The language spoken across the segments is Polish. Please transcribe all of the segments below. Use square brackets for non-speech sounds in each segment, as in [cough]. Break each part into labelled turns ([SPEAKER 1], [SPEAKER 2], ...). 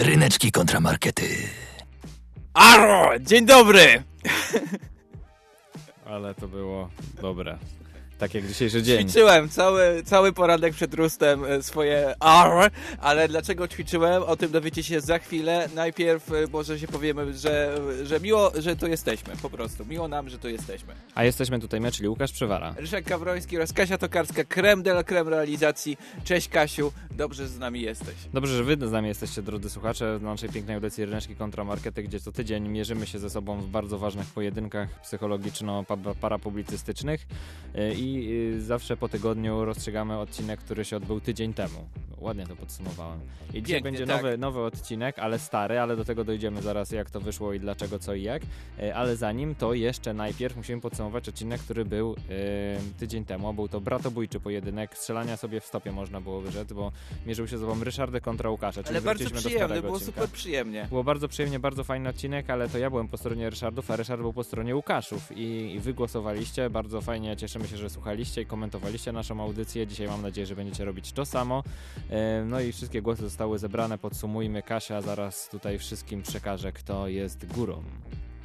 [SPEAKER 1] Ryneczki kontramarkety.
[SPEAKER 2] Aro! Dzień dobry!
[SPEAKER 3] Ale to było dobre. Tak jak dzisiejszy dzień.
[SPEAKER 2] Ćwiczyłem cały, cały poranek przed rustem e, swoje R, ale dlaczego ćwiczyłem? O tym dowiecie się za chwilę. Najpierw e, może się powiemy, że, że miło, że tu jesteśmy, po prostu. Miło nam, że tu jesteśmy.
[SPEAKER 3] A jesteśmy tutaj my, czyli Łukasz Przywara.
[SPEAKER 2] Ryszek Kawroński oraz Kasia Tokarska, krem de la creme realizacji. Cześć Kasiu, dobrze że z nami jesteś.
[SPEAKER 3] Dobrze, że wy z nami jesteście, drodzy słuchacze, w naszej pięknej audycji Ryneczki Kontramarkety, gdzie co tydzień mierzymy się ze sobą w bardzo ważnych pojedynkach psychologiczno-parapublicystycznych e, i y, zawsze po tygodniu rozstrzygamy odcinek, który się odbył tydzień temu. Ładnie to podsumowałem. I dzisiaj
[SPEAKER 2] Pięknie,
[SPEAKER 3] będzie
[SPEAKER 2] tak.
[SPEAKER 3] nowy, nowy odcinek, ale stary, ale do tego dojdziemy zaraz, jak to wyszło i dlaczego, co i jak. E, Ale zanim, to jeszcze najpierw musimy podsumować odcinek, który był e, tydzień temu. Był to bratobójczy pojedynek, strzelania sobie w stopie można było wyrzec, bo mierzył się z sobą Ryszardy kontra Łukasza. czyli
[SPEAKER 2] Ale bardzo przyjemny, było
[SPEAKER 3] odcinka.
[SPEAKER 2] super przyjemnie.
[SPEAKER 3] Było bardzo przyjemnie, bardzo fajny odcinek, ale to ja byłem po stronie Ryszardów, a Ryszard był po stronie Łukaszów i, i wy głosowaliście. Bardzo fajnie, cieszymy się, że słuchaliście i komentowaliście naszą audycję. Dzisiaj mam nadzieję, że będziecie robić to samo. E, No i wszystkie głosy zostały zebrane. Podsumujmy. Kasia zaraz tutaj wszystkim przekaże, kto jest górą.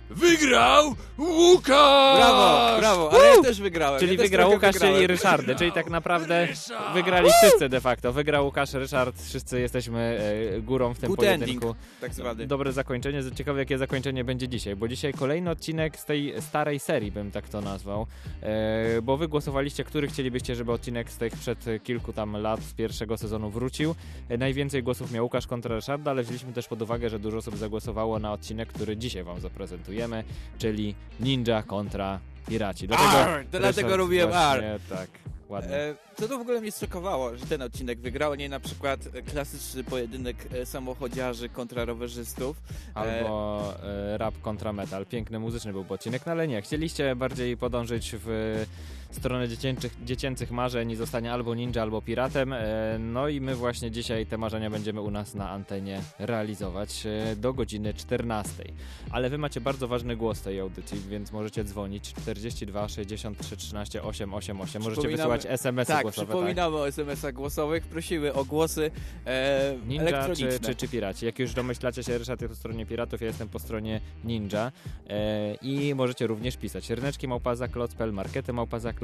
[SPEAKER 1] Wygrał Łukasz!
[SPEAKER 2] Brawo, brawo, ale ja też wygrałem.
[SPEAKER 3] Czyli
[SPEAKER 2] ja też
[SPEAKER 3] wygrał Łukasz,
[SPEAKER 2] wygrałem.
[SPEAKER 3] czyli Ryszardy, czyli tak naprawdę
[SPEAKER 1] Ryszard!
[SPEAKER 3] wygrali wszyscy de facto. Wygrał Łukasz, Ryszard, wszyscy jesteśmy e, górą w tym
[SPEAKER 2] Good
[SPEAKER 3] pojedynku.
[SPEAKER 2] ending, tak zwany.
[SPEAKER 3] Dobre zakończenie. Ciekawe, jakie zakończenie będzie dzisiaj, bo dzisiaj kolejny odcinek z tej starej serii, bym tak to nazwał. E, bo wy głosowaliście, który chcielibyście, żeby odcinek z tych przed kilku tam lat z pierwszego sezonu wrócił. E, najwięcej głosów miał Łukasz kontra Ryszarda, ale wzięliśmy też pod uwagę, że dużo osób zagłosowało na odcinek, który dzisiaj wam zaprezentujemy, czyli Ninja kontra Piraci.
[SPEAKER 2] Arr, to dlatego robiłem
[SPEAKER 3] właśnie, Tak, ładnie.
[SPEAKER 2] E, co to w ogóle mnie zszokowało, że ten odcinek wygrał, a nie na przykład e, klasyczny pojedynek e, samochodziarzy kontra rowerzystów.
[SPEAKER 3] Albo e, rap kontra metal. Piękny muzyczny był odcinek, no ale nie. Chcieliście bardziej podążyć w stronę dziecięcych, dziecięcych marzeń i zostanie albo ninja, albo piratem. E, no i my właśnie dzisiaj te marzenia będziemy u nas na antenie realizować e, do godziny 14. Ale wy macie bardzo ważny głos tej audycji, więc możecie dzwonić 42 63 13 888. Możecie wysyłać SMS-y
[SPEAKER 2] Tak,
[SPEAKER 3] głosowe.
[SPEAKER 2] przypominamy o SMS-ach głosowych, prosimy o głosy e,
[SPEAKER 3] Ninja czy, czy, czy piraci? Jak już domyślacie się, Ryszard jest po stronie piratów, ja jestem po stronie ninja e, i możecie również pisać ryneczki małpaza.klocpel, markety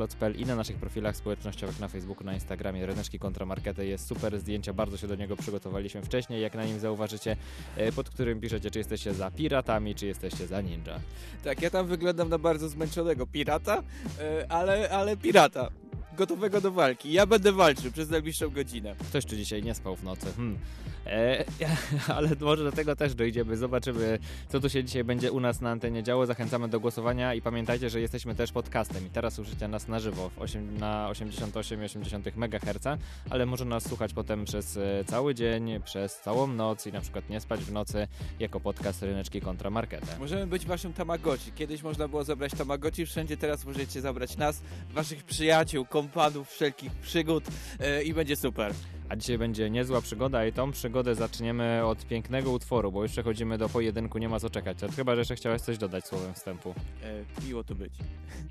[SPEAKER 3] małpaza.klocpel i na naszych profilach społecznościowych na Facebooku, na Instagramie ryneczki kontra markety jest super zdjęcia, bardzo się do niego przygotowaliśmy wcześniej, jak na nim zauważycie, e, pod którym piszecie, czy jesteście za piratami, czy jesteście za ninja.
[SPEAKER 2] Tak, ja tam wyglądam na bardzo zmęczonego pirata, e, ale, ale pirata. Gotowego do walki. Ja będę walczył przez najbliższą godzinę.
[SPEAKER 3] Ktoś tu dzisiaj nie spał w nocy. Hmm. E, [laughs] ale może do tego też dojdziemy. Zobaczymy, co tu się dzisiaj będzie u nas na antenie działo. Zachęcamy do głosowania i pamiętajcie, że jesteśmy też podcastem i teraz słyszycie nas na żywo w osiem, na 88,8 MHz, ale może nas słuchać potem przez e, cały dzień, przez całą noc i na przykład nie spać w nocy jako podcast Ryneczki kontra Marketę.
[SPEAKER 2] Możemy być waszym Tamagotchi. Kiedyś można było zabrać Tamagotchi, wszędzie teraz możecie zabrać nas, waszych przyjaciół, kompanów, wszelkich przygód e, i będzie super.
[SPEAKER 3] A dzisiaj będzie niezła przygoda i tą przygodę zaczniemy od pięknego utworu, bo już przechodzimy do pojedynku, nie ma co czekać. Chyba, że jeszcze chciałeś coś dodać słowem wstępu.
[SPEAKER 2] E, miło tu być.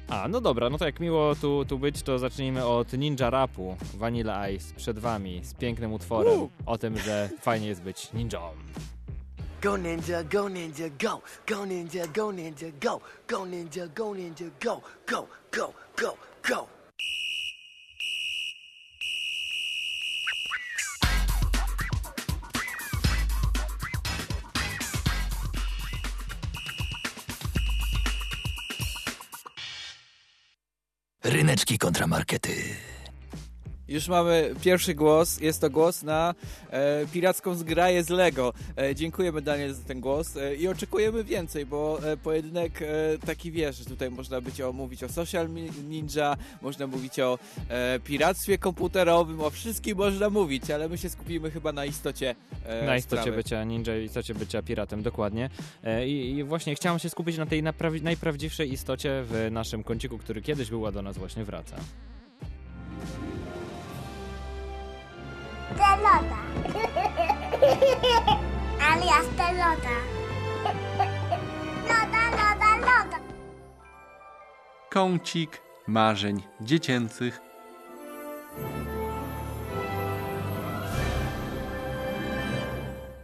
[SPEAKER 3] A, no dobra, no to jak miło tu, tu być, to zacznijmy od Ninja Rapu, Vanilla Ice, przed wami, z pięknym utworem
[SPEAKER 2] Woo!
[SPEAKER 3] o tym, że fajnie jest być ninją.
[SPEAKER 4] Go ninja, go ninja, go. Go ninja, go ninja, go. Go ninja, go ninja, go. Go, go, go, go.
[SPEAKER 1] Ryneczki kontramarkety.
[SPEAKER 2] Już mamy pierwszy głos. Jest to głos na e, piracką zgraję z Lego. E, dziękujemy Daniel za ten głos e, i oczekujemy więcej, bo e, pojedynek e, taki wiesz, że tutaj można być o, mówić o social ninja, można mówić o e, piractwie komputerowym, o wszystkim można mówić, ale my się skupimy chyba na istocie
[SPEAKER 3] Na istocie
[SPEAKER 2] sprawy.
[SPEAKER 3] bycia ninja i istocie bycia piratem, dokładnie. I, I właśnie chciałem się skupić na tej najprawdziwszej istocie w naszym kąciku, który kiedyś był, a do nas właśnie wraca.
[SPEAKER 5] Pelota. [laughs] Alias pelota. Loda, loda, loda.
[SPEAKER 6] Kącik marzeń dziecięcych.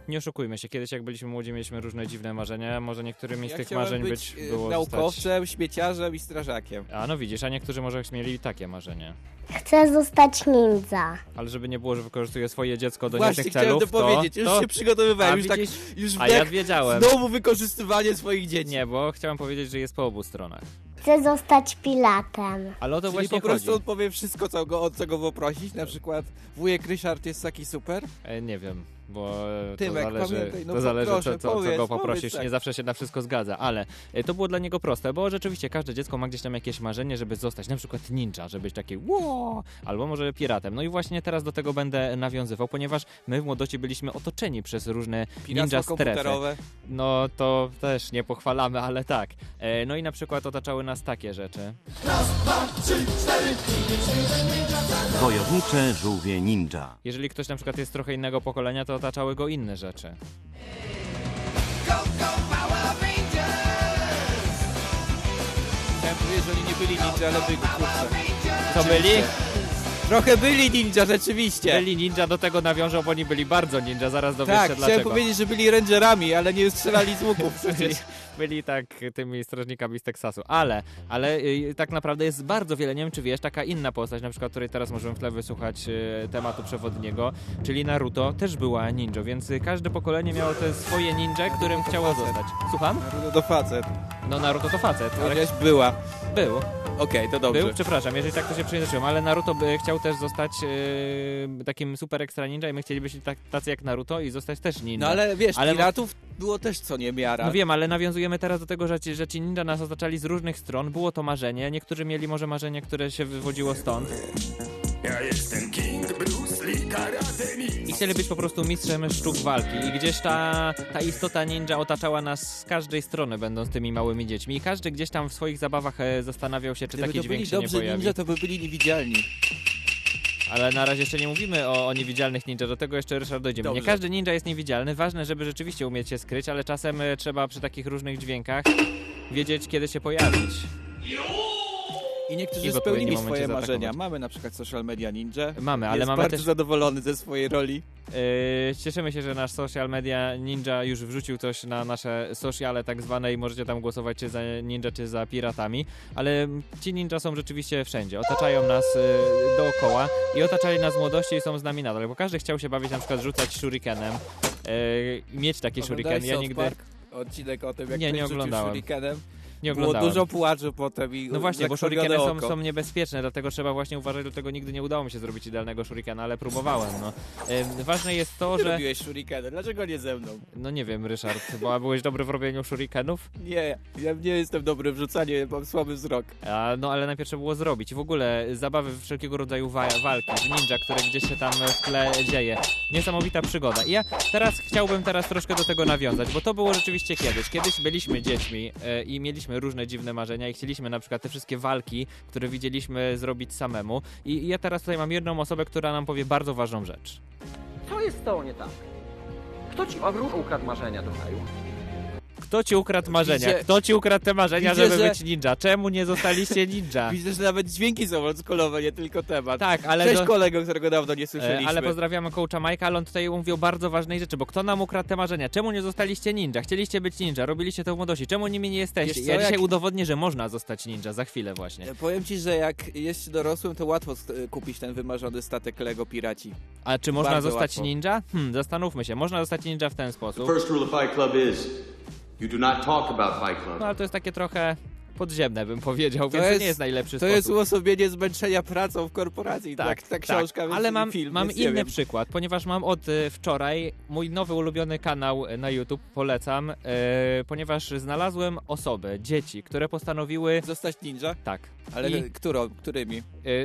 [SPEAKER 3] Nie oszukujmy się, kiedyś jak byliśmy młodzi, mieliśmy różne dziwne marzenia. Może niektórymi z
[SPEAKER 2] Ja
[SPEAKER 3] tych marzeń
[SPEAKER 2] być,
[SPEAKER 3] być
[SPEAKER 2] y,
[SPEAKER 3] było
[SPEAKER 2] naukowcem, śmieciarzem i strażakiem.
[SPEAKER 3] Zostać... A no widzisz, a niektórzy może mieli takie marzenie.
[SPEAKER 5] Chcę zostać ninja.
[SPEAKER 3] Ale żeby nie było, że wykorzystuje swoje dziecko do
[SPEAKER 2] Właśnie chciałem
[SPEAKER 3] celów,
[SPEAKER 2] to powiedzieć, już
[SPEAKER 3] to...
[SPEAKER 2] się przygotowywałem,
[SPEAKER 3] A
[SPEAKER 2] już tak,
[SPEAKER 3] widzisz?
[SPEAKER 2] już
[SPEAKER 3] A ja wiedziałem.
[SPEAKER 2] znowu wykorzystywanie swoich dzieci.
[SPEAKER 3] Nie, bo chciałem powiedzieć, że jest po obu stronach.
[SPEAKER 5] Chcę zostać pilatem.
[SPEAKER 3] Ale o to
[SPEAKER 2] Czyli
[SPEAKER 3] właśnie
[SPEAKER 2] po prostu
[SPEAKER 3] chodzi.
[SPEAKER 2] on powie wszystko, co go, o co go poprosić, na przykład wujek Ryszard jest taki super.
[SPEAKER 3] E, nie wiem, bo e,
[SPEAKER 2] Tymek,
[SPEAKER 3] to zależy,
[SPEAKER 2] pamiętaj, no
[SPEAKER 3] to zależy
[SPEAKER 2] proszę,
[SPEAKER 3] co, co, co
[SPEAKER 2] powiedz,
[SPEAKER 3] go
[SPEAKER 2] powiedz
[SPEAKER 3] poprosisz.
[SPEAKER 2] tak.
[SPEAKER 3] Nie zawsze się na wszystko zgadza, ale e, to było dla niego proste, bo rzeczywiście każde dziecko ma gdzieś tam jakieś marzenie, żeby zostać na przykład ninja, żeby być taki wow, albo może piratem. No i właśnie teraz do tego będę nawiązywał, ponieważ my w młodości byliśmy otoczeni przez różne ninja strefy.
[SPEAKER 2] komputerowe.
[SPEAKER 3] No to też nie pochwalamy, ale tak. E, no i na przykład otaczały nas takie rzeczy.
[SPEAKER 7] Wojownicze żółwie ninja.
[SPEAKER 3] Jeżeli ktoś na przykład jest trochę innego pokolenia, to otaczały go inne rzeczy.
[SPEAKER 2] Chciałem powiedzieć, że oni nie byli ninja, ale byli, kurczę.
[SPEAKER 3] To byli?
[SPEAKER 2] Trochę byli ninja, rzeczywiście.
[SPEAKER 3] Byli ninja, do tego nawiążą, bo oni byli bardzo ninja, zaraz dowiesz
[SPEAKER 2] tak,
[SPEAKER 3] się
[SPEAKER 2] chciałem
[SPEAKER 3] dlaczego.
[SPEAKER 2] powiedzieć, że byli rangerami, ale nie strzelali z łuków [laughs] przecież.
[SPEAKER 3] Byli tak tymi strażnikami z Teksasu, ale, ale y, tak naprawdę jest bardzo wiele, nie wiem czy wiesz, taka inna postać, na przykład której teraz możemy w tle wysłuchać y, tematu przewodniego, czyli Naruto, też była ninja, więc każde pokolenie miało te swoje ninja, którym chciało zostać. Słucham?
[SPEAKER 2] Naruto to facet.
[SPEAKER 3] No Naruto to facet, ale
[SPEAKER 2] Powiedziałeś była.
[SPEAKER 3] był.
[SPEAKER 2] Okej, to dobrze.
[SPEAKER 3] Był, przepraszam, jeżeli tak to się przejęzyczyłem, ale Naruto by chciał też zostać e, takim super ekstra ninja i my chcielibyśmy tak, tacy jak Naruto i zostać też ninja.
[SPEAKER 2] No ale wiesz,
[SPEAKER 3] Ale-
[SPEAKER 2] piratów było też co niemiara.
[SPEAKER 3] No wiem, ale nawiązujemy teraz do tego, że ci, że ci ninja nas otaczali z różnych stron, było to marzenie, niektórzy mieli może marzenie, które się wywodziło stąd. I chcieli być po prostu mistrzem sztuk walki i gdzieś ta, ta istota ninja otaczała nas z każdej strony, będąc tymi małymi dziećmi i każdy gdzieś tam w swoich zabawach e, zastanawiał się, czy
[SPEAKER 2] Gdyby
[SPEAKER 3] taki dźwięk
[SPEAKER 2] byli
[SPEAKER 3] się nie
[SPEAKER 2] dobrzy
[SPEAKER 3] pojawi.
[SPEAKER 2] ninja, to by byli niewidzialni.
[SPEAKER 3] Ale na razie jeszcze nie mówimy o, o niewidzialnych ninja, do tego jeszcze Ryszard dojdziemy.
[SPEAKER 2] Dobrze.
[SPEAKER 3] Nie każdy ninja jest niewidzialny, ważne, żeby rzeczywiście umieć się skryć, ale czasem e, trzeba przy takich różnych dźwiękach wiedzieć, kiedy się pojawić.
[SPEAKER 2] I
[SPEAKER 3] I
[SPEAKER 2] niektórzy
[SPEAKER 3] odpowiednim
[SPEAKER 2] spełnili swoje marzenia. Mamy na przykład social media ninja.
[SPEAKER 3] Mamy, ale
[SPEAKER 2] jest
[SPEAKER 3] mamy
[SPEAKER 2] bardzo
[SPEAKER 3] też...
[SPEAKER 2] zadowolony ze swojej roli.
[SPEAKER 3] Yy, cieszymy się, że nasz social media Ninja już wrzucił coś na nasze sociale tak zwane i możecie tam głosować czy za Ninja, czy za piratami, ale ci ninja są rzeczywiście wszędzie, otaczają nas yy, dookoła i otaczali nas w młodości i są z nami nadal, bo każdy chciał się bawić na przykład rzucać shurikenem, yy, mieć takie
[SPEAKER 2] Oglądałeś
[SPEAKER 3] shurikeny, ja nigdy
[SPEAKER 2] Park? Odcinek o tym, jak
[SPEAKER 3] Nie, nie oglądałem.
[SPEAKER 2] shurikenem.
[SPEAKER 3] Nie
[SPEAKER 2] Było
[SPEAKER 3] oglądałem.
[SPEAKER 2] dużo płaczu potem i
[SPEAKER 3] No właśnie, bo shurikeny są, są niebezpieczne, dlatego trzeba właśnie uważać, dlatego nigdy nie udało mi się zrobić idealnego shurikena, ale próbowałem, no. Ważne jest to,
[SPEAKER 2] Ty
[SPEAKER 3] że...
[SPEAKER 2] robiłeś shurikeny, dlaczego nie ze mną?
[SPEAKER 3] No nie wiem, Ryszard, bo byłeś dobry w robieniu shurikenów?
[SPEAKER 2] Nie, ja nie jestem dobry w rzucaniu, mam słaby wzrok.
[SPEAKER 3] A, no ale najpierw trzeba było zrobić. W ogóle zabawy wszelkiego rodzaju wa walki, w ninja, które gdzieś się tam w tle dzieje. Niesamowita przygoda. I ja teraz chciałbym teraz troszkę do tego nawiązać, bo to było rzeczywiście kiedyś. Kiedyś byliśmy dziećmi e, i mieliśmy różne dziwne marzenia i chcieliśmy na przykład te wszystkie walki, które widzieliśmy zrobić samemu. I, ja teraz tutaj mam jedną osobę, która nam powie bardzo ważną rzecz.
[SPEAKER 8] Co jest tobą nie tak? Kto ci ukradł marzenia do kraju?
[SPEAKER 3] Kto ci ukradł marzenia?
[SPEAKER 2] Widzę-
[SPEAKER 3] Kto ci ukradł te marzenia,
[SPEAKER 2] widzę,
[SPEAKER 3] żeby
[SPEAKER 2] że-
[SPEAKER 3] być ninja? Czemu nie zostaliście ninja? [laughs]
[SPEAKER 2] Widzę, że nawet dźwięki są oldschoolowe, nie tylko temat.
[SPEAKER 3] Tak, ale
[SPEAKER 2] Cześć
[SPEAKER 3] do-
[SPEAKER 2] kolego, którego dawno nie
[SPEAKER 3] E,
[SPEAKER 2] słyszeliśmy.
[SPEAKER 3] Ale pozdrawiamy coacha Majka, ale on tutaj mówił o bardzo ważnej rzeczy, bo kto nam ukradł te marzenia? Czemu nie zostaliście ninja? Chcieliście być ninja, robiliście to w młodości. Czemu nimi nie jesteście?
[SPEAKER 2] Co,
[SPEAKER 3] ja dzisiaj
[SPEAKER 2] jak-
[SPEAKER 3] udowodnię, że można zostać ninja, za chwilę właśnie.
[SPEAKER 2] E, Powiem ci, że jak jest się dorosłym, to łatwo st- kupić ten wymarzony statek Lego Piraci.
[SPEAKER 3] A czy można
[SPEAKER 2] Bardzo
[SPEAKER 3] zostać
[SPEAKER 2] łatwo.
[SPEAKER 3] ninja? Hmm, zastanówmy się. Można zostać ninja w ten
[SPEAKER 9] The
[SPEAKER 3] sposób.
[SPEAKER 9] first rule of Fight Club is you do not talk about Fight Club.
[SPEAKER 3] No ale to jest takie trochę podziemne, bym powiedział,
[SPEAKER 2] To
[SPEAKER 3] więc to
[SPEAKER 2] jest-
[SPEAKER 3] nie jest najlepszy
[SPEAKER 2] To
[SPEAKER 3] sposób.
[SPEAKER 2] jest uosobienie zmęczenia pracą w korporacji. Tak, ta książka, więc
[SPEAKER 3] ale mam,
[SPEAKER 2] film,
[SPEAKER 3] mam inny
[SPEAKER 2] wiem.
[SPEAKER 3] przykład, ponieważ mam od y, wczoraj mój nowy ulubiony kanał na YouTube, polecam, y, ponieważ znalazłem osoby, dzieci, które postanowiły,
[SPEAKER 2] Zostać ninja?
[SPEAKER 3] tak,
[SPEAKER 2] Ale
[SPEAKER 3] I-
[SPEAKER 2] którą? Którymi?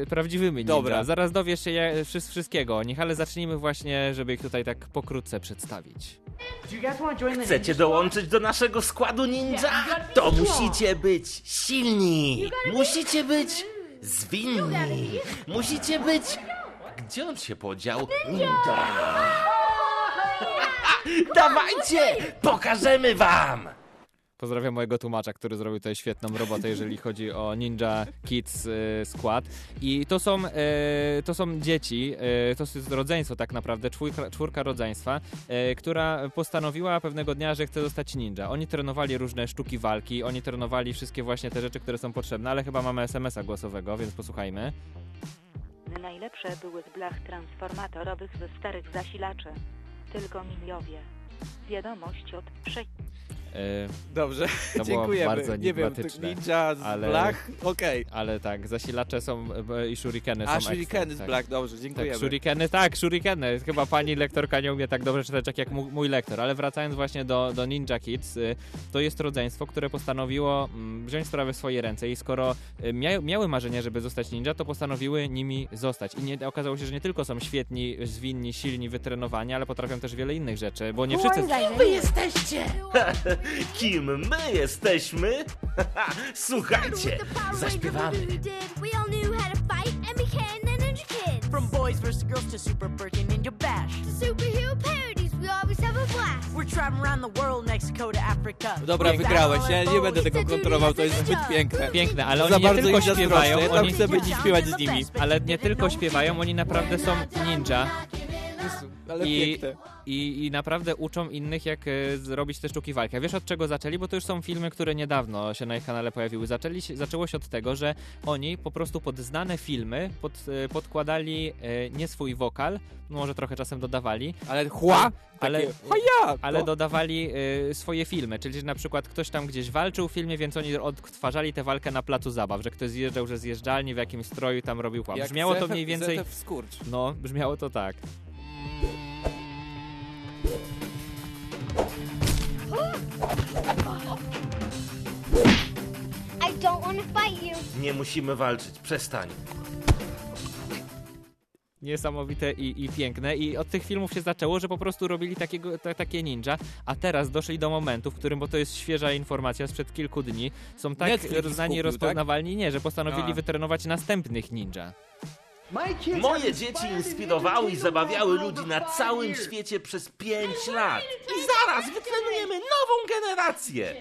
[SPEAKER 3] prawdziwymi ninja.
[SPEAKER 2] Dobra.
[SPEAKER 3] Zaraz dowiesz się ja- wszy- wszystkiego o nich, ale zacznijmy właśnie, żeby ich tutaj tak pokrótce przedstawić.
[SPEAKER 10] Chcecie dołączyć do naszego składu ninja? To musicie być silni. Musicie być zwinni. Musicie być... Gdzie on się podział? Dawajcie! Pokażemy wam!
[SPEAKER 3] Pozdrawiam mojego tłumacza, który zrobił tutaj świetną robotę, jeżeli chodzi o Ninja Kids y, skład. I to są, y, to są dzieci, y, to jest rodzeństwo tak naprawdę, czwórka, rodzeństwa, która postanowiła pewnego dnia, że chce zostać ninja. Oni trenowali różne sztuki walki, oni trenowali wszystkie właśnie te rzeczy, które są potrzebne, ale chyba mamy SMS-a głosowego, więc posłuchajmy.
[SPEAKER 7] Najlepsze były z blach transformatorowych ze starych zasilaczy. Tylko miniowie. Wiadomość od
[SPEAKER 3] przejścia.
[SPEAKER 2] Dobrze,
[SPEAKER 3] To
[SPEAKER 2] dziękujemy.
[SPEAKER 3] bardzo
[SPEAKER 2] Nie wiem, ninja z
[SPEAKER 3] ale-
[SPEAKER 2] blach, okej.
[SPEAKER 3] ale tak, zasilacze są i shurikeny
[SPEAKER 2] A
[SPEAKER 3] są
[SPEAKER 2] shurikeny
[SPEAKER 3] ekstra,
[SPEAKER 2] z
[SPEAKER 3] tak.
[SPEAKER 2] blach, dobrze, dziękujemy.
[SPEAKER 3] Tak, shurikeny, tak, shurikeny. Chyba pani lektorka nie umie tak dobrze czytać jak mój lektor. Ale wracając właśnie do, do Ninja Kids, y, to jest rodzeństwo, które postanowiło mm, wziąć sprawę w swoje ręce i skoro y, mia miały marzenie, żeby zostać ninja, to postanowiły nimi zostać. I nie, okazało się, że nie tylko są świetni, zwinni, silni, wytrenowani, ale potrafią też wiele innych rzeczy, bo nie wszyscy...
[SPEAKER 10] Wy jesteście! [laughs] Kim my jesteśmy? [laughs] Słuchajcie, zaśpiewamy.
[SPEAKER 11] And.
[SPEAKER 12] From boys versus girls to super Birkin Ninja Bash.
[SPEAKER 11] To superhero parodies, we always have a blast.
[SPEAKER 12] We're traveling around the world, Mexico to Africa.
[SPEAKER 2] Dobra, wygrałeś, ja nie będę tego kontrolował, to jest zbyt piękne.
[SPEAKER 3] Piękne, ale
[SPEAKER 2] Za
[SPEAKER 3] oni nie
[SPEAKER 2] bardzo
[SPEAKER 3] tylko śpiewają,
[SPEAKER 2] ja tam
[SPEAKER 3] oni...
[SPEAKER 2] chcę być i śpiewać z nimi.
[SPEAKER 3] Ale nie tylko śpiewają, oni naprawdę są ninja.
[SPEAKER 2] Ale
[SPEAKER 3] I,
[SPEAKER 2] piękne.
[SPEAKER 3] i, I naprawdę uczą innych, jak e, zrobić te sztuki walki. A wiesz od czego zaczęli? Bo to już są filmy, które niedawno się na ich kanale pojawiły. Zaczęli, zaczęło się od tego, że oni po prostu pod znane filmy pod, e, podkładali e, nie swój wokal, może trochę czasem dodawali.
[SPEAKER 2] Ale chła?
[SPEAKER 3] Ale,
[SPEAKER 2] Takie,
[SPEAKER 3] ale
[SPEAKER 2] To-
[SPEAKER 3] dodawali swoje filmy, czyli że na przykład ktoś tam gdzieś walczył w filmie, więc oni odtwarzali tę walkę na placu zabaw, że ktoś zjeżdżał ze zjeżdżalni w jakimś stroju tam robił.
[SPEAKER 2] Jak
[SPEAKER 3] Brzmiało to mniej więcej... No, brzmiało to tak.
[SPEAKER 11] I don't want to fight you.
[SPEAKER 10] Nie musimy walczyć, przestań.
[SPEAKER 3] niesamowite i, i piękne. I od tych filmów się zaczęło, że po prostu robili takiego, ta, takie ninja, a teraz doszli do momentu, w którym, bo to jest świeża informacja sprzed kilku dni, są tak
[SPEAKER 2] Netflix
[SPEAKER 3] znani i
[SPEAKER 2] skupił,
[SPEAKER 3] rozpoznawalni, nie, że postanowili
[SPEAKER 2] A.
[SPEAKER 3] wytrenować następnych ninja.
[SPEAKER 10] Moje dzieci inspirowały i zabawiały ludzi na całym świecie przez 5 lat. I zaraz wytrenujemy nową generację.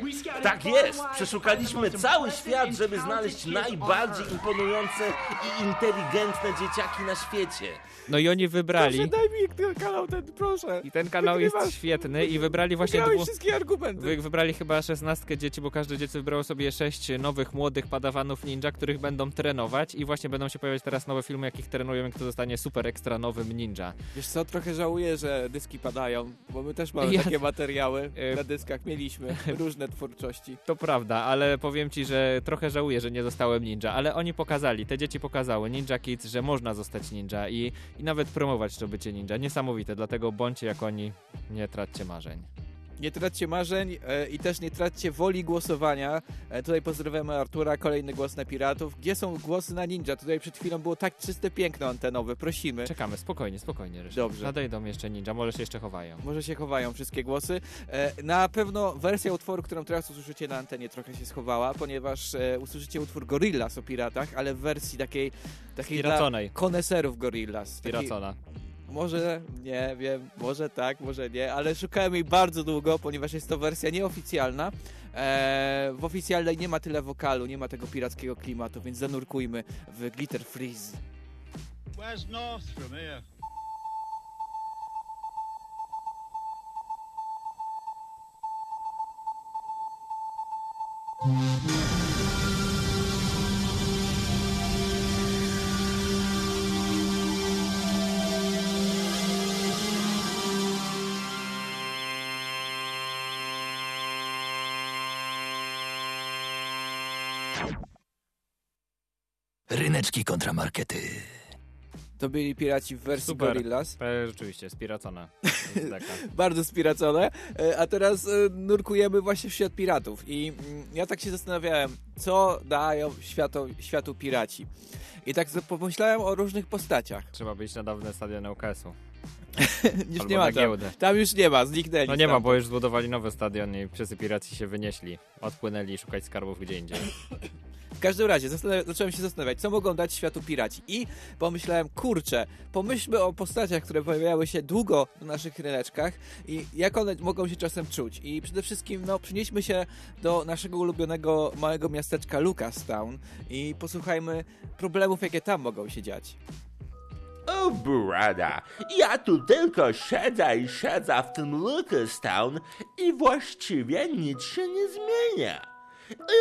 [SPEAKER 10] Tak jest, przeszukaliśmy cały świat, żeby znaleźć najbardziej imponujące i inteligentne dzieciaki na świecie.
[SPEAKER 3] No i oni wybrali.
[SPEAKER 2] Proszę, daj mi ten kanał, ten, proszę.
[SPEAKER 3] I ten kanał jest świetny i wybrali właśnie dwu...
[SPEAKER 2] wszystkie argumenty.
[SPEAKER 3] Wy, wybrali chyba szesnastkę dzieci, bo każde dziecko wybrało sobie sześć nowych, młodych padawanów ninja, których będą trenować i właśnie będą się pojawiać teraz nowe filmy, jakich trenują i kto zostanie super ekstra nowym ninja.
[SPEAKER 2] Wiesz co, trochę żałuję, że dyski padają, bo my też mamy
[SPEAKER 3] Ja-
[SPEAKER 2] takie materiały
[SPEAKER 3] E,
[SPEAKER 2] na dyskach, mieliśmy [laughs] różne twórczości.
[SPEAKER 3] To prawda, ale powiem ci, że trochę żałuję, że nie zostałem ninja, ale oni pokazali, te dzieci pokazały, Ninja Kids, że można zostać ninja i, i nawet promować to bycie ninja. Niesamowite, dlatego bądźcie jak oni, nie traćcie marzeń.
[SPEAKER 2] Nie traćcie marzeń e, i też nie traćcie woli głosowania. E, tutaj pozdrawiamy Artura, kolejny głos na Piratów. Gdzie są głosy na Ninja? Tutaj przed chwilą było tak czyste piękno antenowe, prosimy.
[SPEAKER 3] Czekamy, spokojnie, spokojnie, Ryszard.
[SPEAKER 2] Dobrze.
[SPEAKER 3] Nadejdą jeszcze ninja, może się jeszcze chowają.
[SPEAKER 2] Może się chowają wszystkie głosy. E, na pewno wersja utworu, którą teraz usłyszycie na antenie, trochę się schowała, ponieważ e, usłyszycie utwór Gorillaz o piratach, ale w wersji takiej, takiej dla koneserów. Takiej-
[SPEAKER 3] Spiracona.
[SPEAKER 2] Może, nie wiem, może tak, może nie, ale szukałem jej bardzo długo, ponieważ jest to wersja nieoficjalna. Eee, w oficjalnej nie ma tyle wokalu, nie ma tego pirackiego klimatu, więc zanurkujmy w Glitter Freeze.
[SPEAKER 13] Where's north from here?
[SPEAKER 1] Ryneczki kontramarkety.
[SPEAKER 2] To byli piraci w wersji
[SPEAKER 3] Super.
[SPEAKER 2] Gorillaz.
[SPEAKER 3] E, rzeczywiście, taka. [laughs]
[SPEAKER 2] bardzo spiracone. E, A teraz e, nurkujemy właśnie w świat piratów. I mm, ja tak się zastanawiałem, co dają światu, światu piraci. I tak pomyślałem o różnych postaciach.
[SPEAKER 3] Trzeba być na dawne stadion UKS-u. [laughs]
[SPEAKER 2] Już
[SPEAKER 3] Albo
[SPEAKER 2] nie ma tam.
[SPEAKER 3] giełdę.
[SPEAKER 2] Tam już nie ma, zniknęli.
[SPEAKER 3] No nie ma,
[SPEAKER 2] tam.
[SPEAKER 3] bo już zbudowali nowy stadion i wszyscy piraci się wynieśli. Odpłynęli szukać skarbów gdzie indziej. [laughs]
[SPEAKER 2] W każdym razie zacząłem się zastanawiać, co mogą dać światu piraci. I pomyślałem, kurczę, pomyślmy o postaciach, które pojawiały się długo w naszych ryneczkach i jak one mogą się czasem czuć. I przede wszystkim, no, przenieśmy się do naszego ulubionego małego miasteczka Lucastown i posłuchajmy problemów, jakie tam mogą się dziać.
[SPEAKER 10] O brada, ja tu tylko siedzę i siedzę w tym Lucastown i właściwie nic się nie zmienia.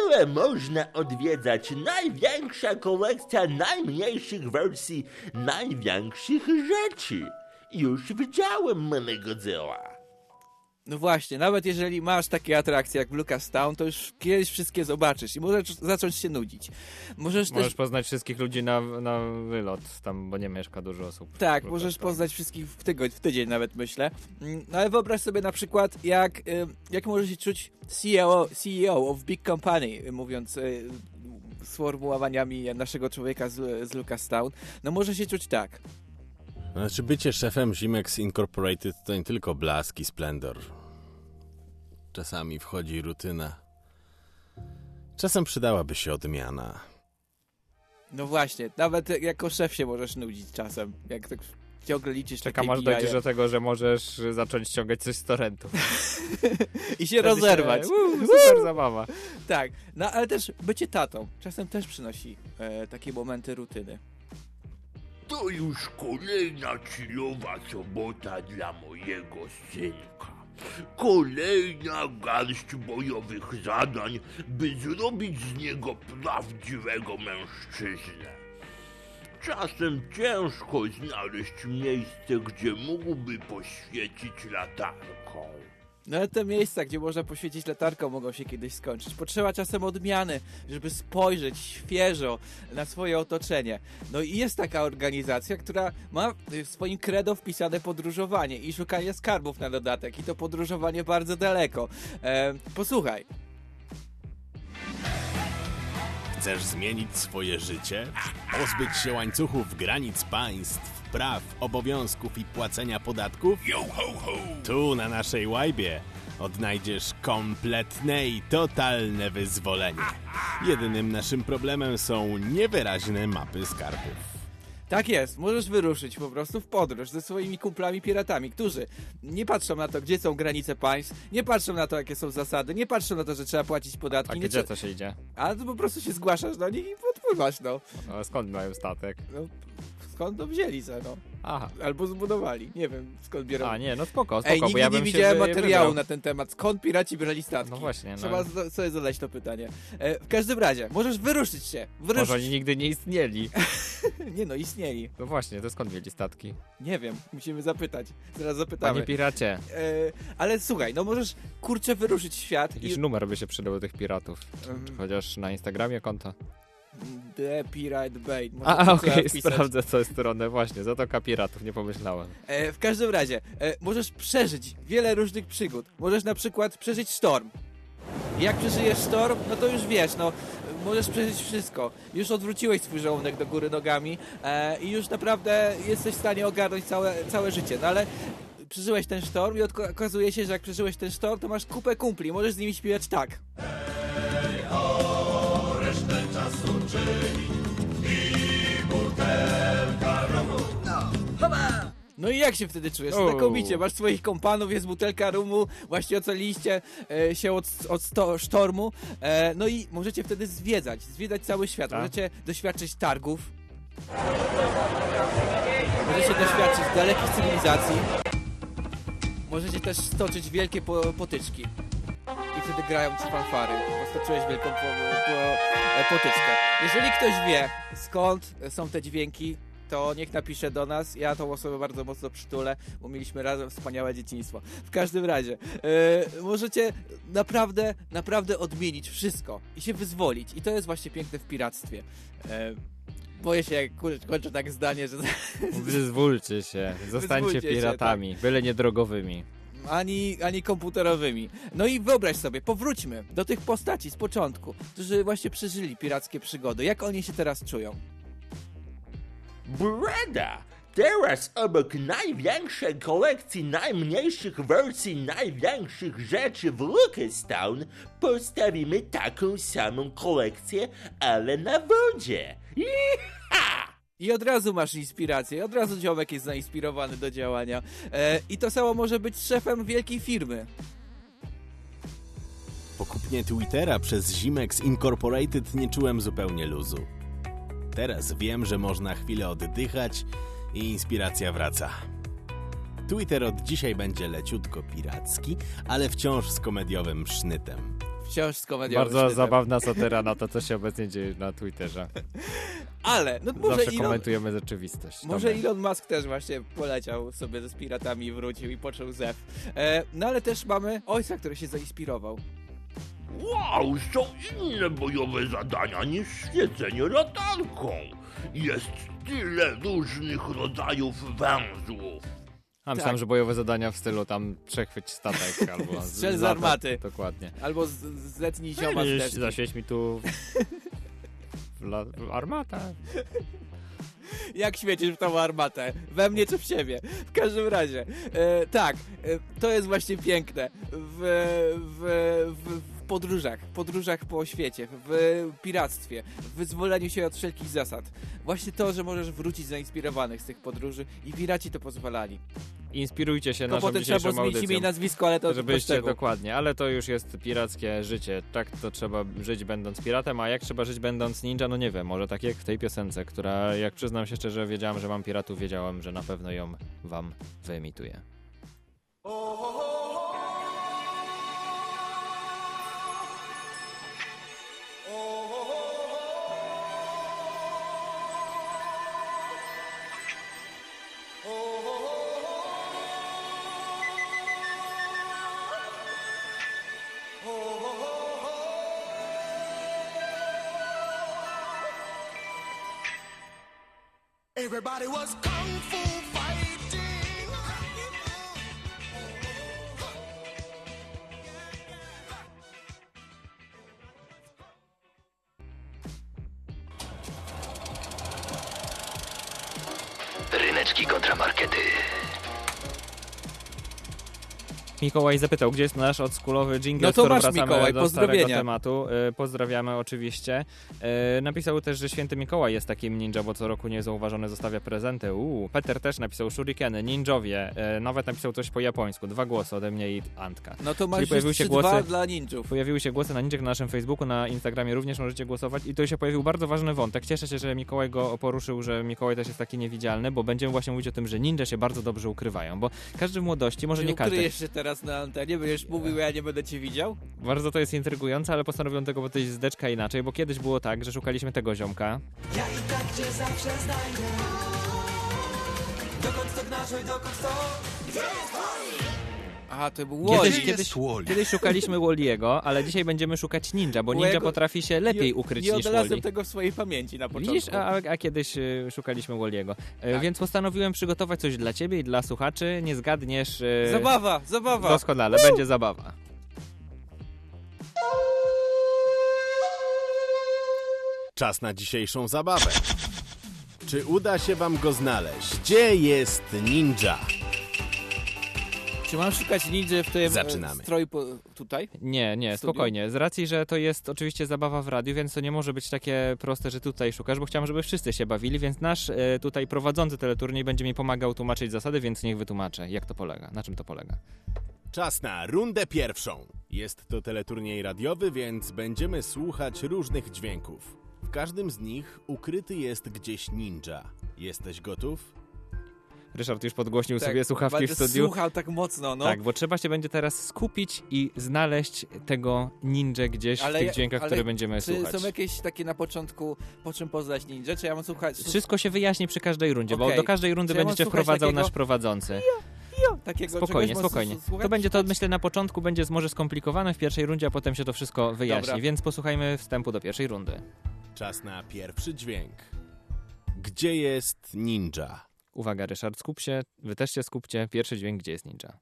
[SPEAKER 10] Ile można odwiedzać największa kolekcja najmniejszych wersji największych rzeczy? Już widziałem Menegodzilla.
[SPEAKER 2] No właśnie, nawet jeżeli masz takie atrakcje jak w Lucastown, to już kiedyś wszystkie zobaczysz i możesz zacząć się nudzić. Możesz,
[SPEAKER 3] Możesz
[SPEAKER 2] też...
[SPEAKER 3] poznać wszystkich ludzi na, na wylot tam, bo nie mieszka dużo osób.
[SPEAKER 2] Tak, możesz poznać wszystkich w, tygodń, w tydzień nawet, myślę. Mm, No ale wyobraź sobie na przykład, jak, y, jak może się czuć CEO, CEO of Big Company, y, mówiąc y, sformułowaniami naszego człowieka z, z Lucastown. No może się czuć tak.
[SPEAKER 14] Znaczy bycie szefem Zimex Incorporated to nie tylko blask i splendor. Czasami wchodzi rutyna. Czasem przydałaby się odmiana.
[SPEAKER 2] No właśnie, nawet jako szef się możesz nudzić czasem, jak tak ciągle liczysz
[SPEAKER 3] Czekam
[SPEAKER 2] takie
[SPEAKER 3] aż dojdziesz do tego, że możesz zacząć ściągać coś z torrentu. [laughs]
[SPEAKER 2] I się rozerwać.
[SPEAKER 3] Uuu, super zabawa.
[SPEAKER 2] Tak, no ale też bycie tatą czasem też przynosi e, takie momenty rutyny.
[SPEAKER 15] To już kolejna chillowa sobota dla mojego synka. Kolejna garść bojowych zadań, by zrobić z niego prawdziwego mężczyznę. Czasem ciężko znaleźć miejsce, gdzie mógłby poświecić latarką.
[SPEAKER 2] No ale te miejsca, gdzie można poświecić latarką, mogą się kiedyś skończyć. Potrzeba czasem odmiany, żeby spojrzeć świeżo na swoje otoczenie. No i jest taka organizacja, która ma w swoim credo wpisane podróżowanie i szukanie skarbów na dodatek. I to podróżowanie bardzo daleko. E, posłuchaj.
[SPEAKER 14] Chcesz zmienić swoje życie? Pozbyć się łańcuchów granic państw, praw, obowiązków i płacenia podatków?
[SPEAKER 15] Yo ho ho!
[SPEAKER 14] Tu na naszej łajbie odnajdziesz kompletne i totalne wyzwolenie. Jedynym naszym problemem są niewyraźne mapy skarbów.
[SPEAKER 2] Tak jest, możesz wyruszyć po prostu w podróż ze swoimi kumplami piratami, którzy nie patrzą na to, gdzie są granice państw, nie patrzą na to, jakie są zasady, nie patrzą na to, że trzeba płacić podatki.
[SPEAKER 3] A
[SPEAKER 2] nie
[SPEAKER 3] gdzie to się idzie?
[SPEAKER 2] Ale to po prostu się zgłaszasz do nich i podpływasz, no.
[SPEAKER 3] A skąd mają statek?
[SPEAKER 2] no skąd to wzięli se, no.
[SPEAKER 3] Aha.
[SPEAKER 2] Albo zbudowali, nie wiem skąd biorą.
[SPEAKER 3] A nie, no spoko, spoko,
[SPEAKER 2] Ej, nigdy
[SPEAKER 3] ja
[SPEAKER 2] nie widziałem materiału
[SPEAKER 3] wybrał.
[SPEAKER 2] na ten temat. Skąd piraci brali statki?
[SPEAKER 3] No właśnie, no.
[SPEAKER 2] Trzeba z- sobie zadać to pytanie. E, w każdym razie, możesz wyruszyć się.
[SPEAKER 3] Może
[SPEAKER 2] Wyruszyć.
[SPEAKER 3] oni nigdy nie istnieli. [laughs]
[SPEAKER 2] nie no, istnieli.
[SPEAKER 3] No właśnie, to skąd mieli statki?
[SPEAKER 2] Nie wiem, musimy zapytać. Zaraz zapytamy.
[SPEAKER 3] Panie piracie.
[SPEAKER 2] E, ale słuchaj, no możesz kurczę wyruszyć w świat
[SPEAKER 3] Jakiś
[SPEAKER 2] i...
[SPEAKER 3] numer by się przydał do tych piratów. Czy chociaż na Instagramie konto.
[SPEAKER 2] The Pirate Bay. Może
[SPEAKER 3] A,
[SPEAKER 2] to
[SPEAKER 3] okej,
[SPEAKER 2] wpisać.
[SPEAKER 3] sprawdzę co jest stronę. Właśnie, Zatoka Piratów, nie pomyślałem.
[SPEAKER 2] E, w każdym razie, e, możesz przeżyć wiele różnych przygód. Możesz na przykład przeżyć sztorm. Jak przeżyjesz sztorm, no to już wiesz, no możesz przeżyć wszystko. Już odwróciłeś swój żołądek do góry nogami e, i już naprawdę jesteś w stanie ogarnąć całe, całe życie. No ale przeżyłeś ten sztorm i okazuje się, że jak przeżyłeś ten sztorm, to masz kupę kumpli. Możesz z nimi śpiewać tak.
[SPEAKER 15] Resztę i butelka rumu.
[SPEAKER 2] No i jak się wtedy czujesz? Znakomicie, masz swoich kompanów, jest butelka rumu, właśnie ocaliliście e, się od, od sto, sztormu, e, no i możecie wtedy zwiedzać, zwiedzać cały świat,
[SPEAKER 3] Tak.
[SPEAKER 2] możecie doświadczyć targów, możecie doświadczyć dalekich cywilizacji, możecie też stoczyć wielkie po, potyczki i wtedy grają ci fanfary, bo stoczyłeś wielką po, po, e, potyczkę. Jeżeli ktoś wie, skąd są te dźwięki, to niech napisze do nas. Ja tą osobę bardzo mocno przytulę, bo mieliśmy razem wspaniałe dzieciństwo. W każdym razie, e, możecie naprawdę, naprawdę odmienić wszystko i się wyzwolić. I to jest właśnie piękne w piractwie. E, boję się, jak kończę tak zdanie, że
[SPEAKER 3] Wyzwólcie się, [laughs] zostańcie
[SPEAKER 2] Wyzwólcie się,
[SPEAKER 3] piratami, byle nie drogowymi.
[SPEAKER 2] Ani, ani komputerowymi. No i wyobraź sobie, powróćmy do tych postaci z początku, którzy właśnie przeżyli pirackie przygody. Jak oni się teraz czują?
[SPEAKER 10] Breda!
[SPEAKER 15] Teraz obok największej kolekcji najmniejszych wersji największych rzeczy w Lucastown postawimy taką samą kolekcję, ale na wodzie. Iha!
[SPEAKER 2] I od razu masz inspirację, od razu ziomek jest zainspirowany do działania. E, I to samo może być szefem wielkiej firmy.
[SPEAKER 14] Po kupnie Twittera przez Zimex Incorporated nie czułem zupełnie luzu. Teraz wiem, że można chwilę oddychać i inspiracja wraca. Twitter od dzisiaj będzie leciutko piracki, ale wciąż z komediowym sznytem.
[SPEAKER 2] Wciąż z komediowym
[SPEAKER 3] Bardzo
[SPEAKER 2] sznytem.
[SPEAKER 3] zabawna satyra na to, co się obecnie dzieje na Twitterze. [laughs]
[SPEAKER 2] Ale, no może
[SPEAKER 3] Zawsze
[SPEAKER 2] Elon,
[SPEAKER 3] komentujemy rzeczywistość.
[SPEAKER 2] może. Elon Musk też właśnie poleciał sobie ze piratami i wrócił i począł zew. E, no ale też mamy ojca, który się zainspirował.
[SPEAKER 15] Wow, są inne bojowe zadania niż świecenie latarką. Jest tyle różnych rodzajów węzłów.
[SPEAKER 3] A myślałem,
[SPEAKER 2] Tak.
[SPEAKER 3] że bojowe zadania w stylu tam przechwyć statek [laughs] albo...
[SPEAKER 2] Strzel z
[SPEAKER 3] lata-
[SPEAKER 2] armaty.
[SPEAKER 3] Dokładnie.
[SPEAKER 2] Albo z, zetnij zioma z deski.
[SPEAKER 3] Zaświeć mi tu... [laughs] La... w armata. [laughs]
[SPEAKER 2] Jak świecisz w tą armatę? We mnie czy w siebie? W każdym razie, e, tak, e, to jest właśnie piękne w, w, w podróżach, podróżach po świecie, w piractwie, w wyzwoleniu się od wszelkich zasad. Właśnie to, że możesz wrócić zainspirowanych z tych podróży i piraci to pozwalali.
[SPEAKER 3] Inspirujcie się
[SPEAKER 2] Tylko
[SPEAKER 3] naszą
[SPEAKER 2] potem trzeba
[SPEAKER 3] dzisiejszą
[SPEAKER 2] było zmienić imię i
[SPEAKER 3] audycją.
[SPEAKER 2] nazwisko, ale to
[SPEAKER 3] Żebyście dokładnie, ale to już jest pirackie życie. Tak to trzeba żyć będąc piratem, a jak trzeba żyć będąc ninja, no nie wiem, może tak jak w tej piosence, która jak przyznam się szczerze, wiedziałam, że mam piratów, wiedziałam, że na pewno ją wam wyemituję.
[SPEAKER 16] Everybody was kung fu
[SPEAKER 3] Mikołaj zapytał, gdzie jest nasz odskulowy jingle,
[SPEAKER 2] No to masz,
[SPEAKER 3] wracamy
[SPEAKER 2] Mikołaj,
[SPEAKER 3] do
[SPEAKER 2] pozdrowienia.
[SPEAKER 3] starego tematu. E, pozdrawiamy oczywiście. E, napisał też, że święty Mikołaj jest takim ninja, bo co roku niezauważony zostawia prezenty. Uuu, Peter też napisał shurikeny, ninjowie. E, nawet napisał coś po japońsku. Dwa głosy ode mnie i Antka.
[SPEAKER 2] No to masz
[SPEAKER 3] pojawiły się
[SPEAKER 2] 3-2
[SPEAKER 3] głosy
[SPEAKER 2] dla ninjów.
[SPEAKER 3] Pojawiły się głosy na ninjach na naszym Facebooku, na Instagramie również możecie głosować i to się pojawił bardzo ważny wątek. Cieszę się, że Mikołaj go poruszył, że Mikołaj też jest taki niewidzialny, bo będziemy właśnie mówić o tym, że ninja się bardzo dobrze ukrywają, bo każdy w młodości, może nie każdy,
[SPEAKER 2] Ukryjesz się teraz na antenie, będziesz mówił, ja nie będę cię widział?
[SPEAKER 3] bardzo to jest intrygujące, ale postanowiłem tego podejść z deczka inaczej, bo kiedyś było tak, że szukaliśmy tego ziomka,
[SPEAKER 16] Ja i tak cię zawsze znajdę. Dokąd to gnasz, oj, dokąd to? Gdzie jest Wally?
[SPEAKER 2] Aha, to był Wally.
[SPEAKER 3] Kiedyś, kiedyś, kiedyś szukaliśmy Walliego, ale dzisiaj będziemy szukać ninja, bo ninja potrafi się lepiej
[SPEAKER 2] nie,
[SPEAKER 3] ukryć
[SPEAKER 2] nie
[SPEAKER 3] niż
[SPEAKER 2] odnalazłem
[SPEAKER 3] Wally.
[SPEAKER 2] tego w swojej pamięci na początku.
[SPEAKER 3] Widzisz, a, a kiedyś y, szukaliśmy Walliego. E, Więc postanowiłem przygotować coś dla ciebie i dla słuchaczy. Nie zgadniesz. y,
[SPEAKER 2] Zabawa, zabawa.
[SPEAKER 3] Doskonale, będzie zabawa.
[SPEAKER 14] Czas na dzisiejszą zabawę. Czy uda się wam go znaleźć? Gdzie jest ninja?
[SPEAKER 2] Czy mam szukać ninja w tym e,
[SPEAKER 14] Zaczynamy.
[SPEAKER 2] stroju po, tutaj?
[SPEAKER 3] Nie, nie, spokojnie. Z racji, że to jest oczywiście zabawa w radiu, więc to nie może być takie proste, że tutaj szukasz, bo chciałem, żeby wszyscy się bawili, więc nasz e, tutaj prowadzący teleturniej będzie mi pomagał tłumaczyć zasady, więc niech wytłumaczę, jak to polega, na czym to polega.
[SPEAKER 14] Czas na rundę pierwszą. Jest to teleturniej radiowy, więc będziemy słuchać różnych dźwięków. W każdym z nich ukryty jest gdzieś ninja. Jesteś gotów?
[SPEAKER 3] Ryszard już podgłośnił
[SPEAKER 2] Tak,
[SPEAKER 3] sobie słuchawki w studiu.
[SPEAKER 2] słuchał tak mocno, no.
[SPEAKER 3] Tak, bo trzeba się będzie teraz skupić i znaleźć tego ninja gdzieś w tych dźwiękach,
[SPEAKER 2] ale
[SPEAKER 3] które będziemy
[SPEAKER 2] czy
[SPEAKER 3] słuchać.
[SPEAKER 2] są jakieś takie na początku, po czym poznać ninja? Czy ja mam słuchać...
[SPEAKER 3] Wszystko się wyjaśni przy każdej rundzie, bo
[SPEAKER 2] Okej.
[SPEAKER 3] do każdej rundy
[SPEAKER 2] Czy
[SPEAKER 3] będziecie wprowadzał
[SPEAKER 2] takiego-
[SPEAKER 3] nasz prowadzący.
[SPEAKER 2] Jo, takiego
[SPEAKER 3] Spokojnie,
[SPEAKER 2] bo
[SPEAKER 3] spokojnie.
[SPEAKER 2] słuchać-
[SPEAKER 3] To będzie to, myślę, na początku będzie może skomplikowane w pierwszej rundzie, a potem się to wszystko wyjaśni,
[SPEAKER 2] Dobra.
[SPEAKER 3] więc posłuchajmy wstępu do pierwszej rundy.
[SPEAKER 14] Czas na pierwszy dźwięk. Gdzie jest ninja?
[SPEAKER 3] Uwaga, Ryszard, skup się, wy też się skupcie. Pierwszy dźwięk, gdzie jest ninja?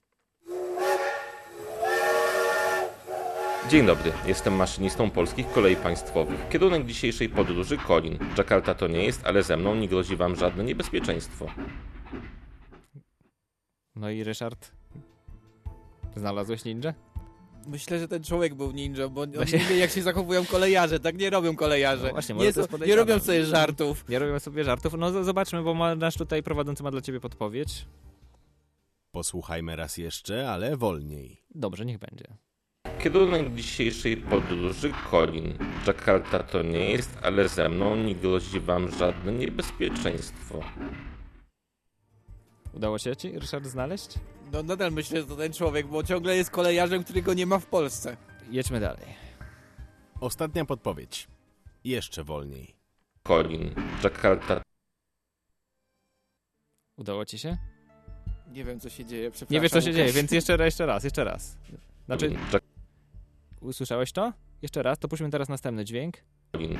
[SPEAKER 10] Dzień dobry, jestem maszynistą polskich kolei państwowych. Kierunek dzisiejszej podróży Kolin. Jakarta to nie jest, ale ze mną nie grozi wam żadne niebezpieczeństwo.
[SPEAKER 3] No i Ryszard? Znalazłeś ninja?
[SPEAKER 2] Myślę, że ten człowiek był ninja, bo on
[SPEAKER 3] Właśnie-
[SPEAKER 2] nie wie, jak się zachowują kolejarze. Tak nie robią kolejarze.
[SPEAKER 3] No właśnie, może
[SPEAKER 2] nie,
[SPEAKER 3] to jest
[SPEAKER 2] nie robią sobie żartów.
[SPEAKER 3] Nie robię sobie żartów. No zobaczmy, bo ma, nasz tutaj prowadzący ma dla ciebie podpowiedź.
[SPEAKER 14] Posłuchajmy raz jeszcze, ale wolniej.
[SPEAKER 3] Dobrze, niech będzie.
[SPEAKER 10] Kierunek dzisiejszej podróży Colin. Jakarta to nie jest, ale ze mną nie grozi wam żadne niebezpieczeństwo.
[SPEAKER 3] Udało się ci, Ryszard, znaleźć?
[SPEAKER 2] No nadal myślę, że to ten człowiek, bo ciągle jest kolejarzem, którego nie ma w Polsce.
[SPEAKER 3] Jedźmy dalej.
[SPEAKER 14] Ostatnia podpowiedź. Jeszcze wolniej.
[SPEAKER 10] Colin. Jakarta
[SPEAKER 3] Udało ci się?
[SPEAKER 2] Nie wiem, co się dzieje, przepraszam.
[SPEAKER 3] Nie wiesz, co się
[SPEAKER 2] Łukasz.
[SPEAKER 3] dzieje, więc jeszcze, raz, jeszcze raz, jeszcze raz. Znaczy, usłyszałeś to? Jeszcze raz, to puśćmy teraz następny dźwięk.
[SPEAKER 10] Colin.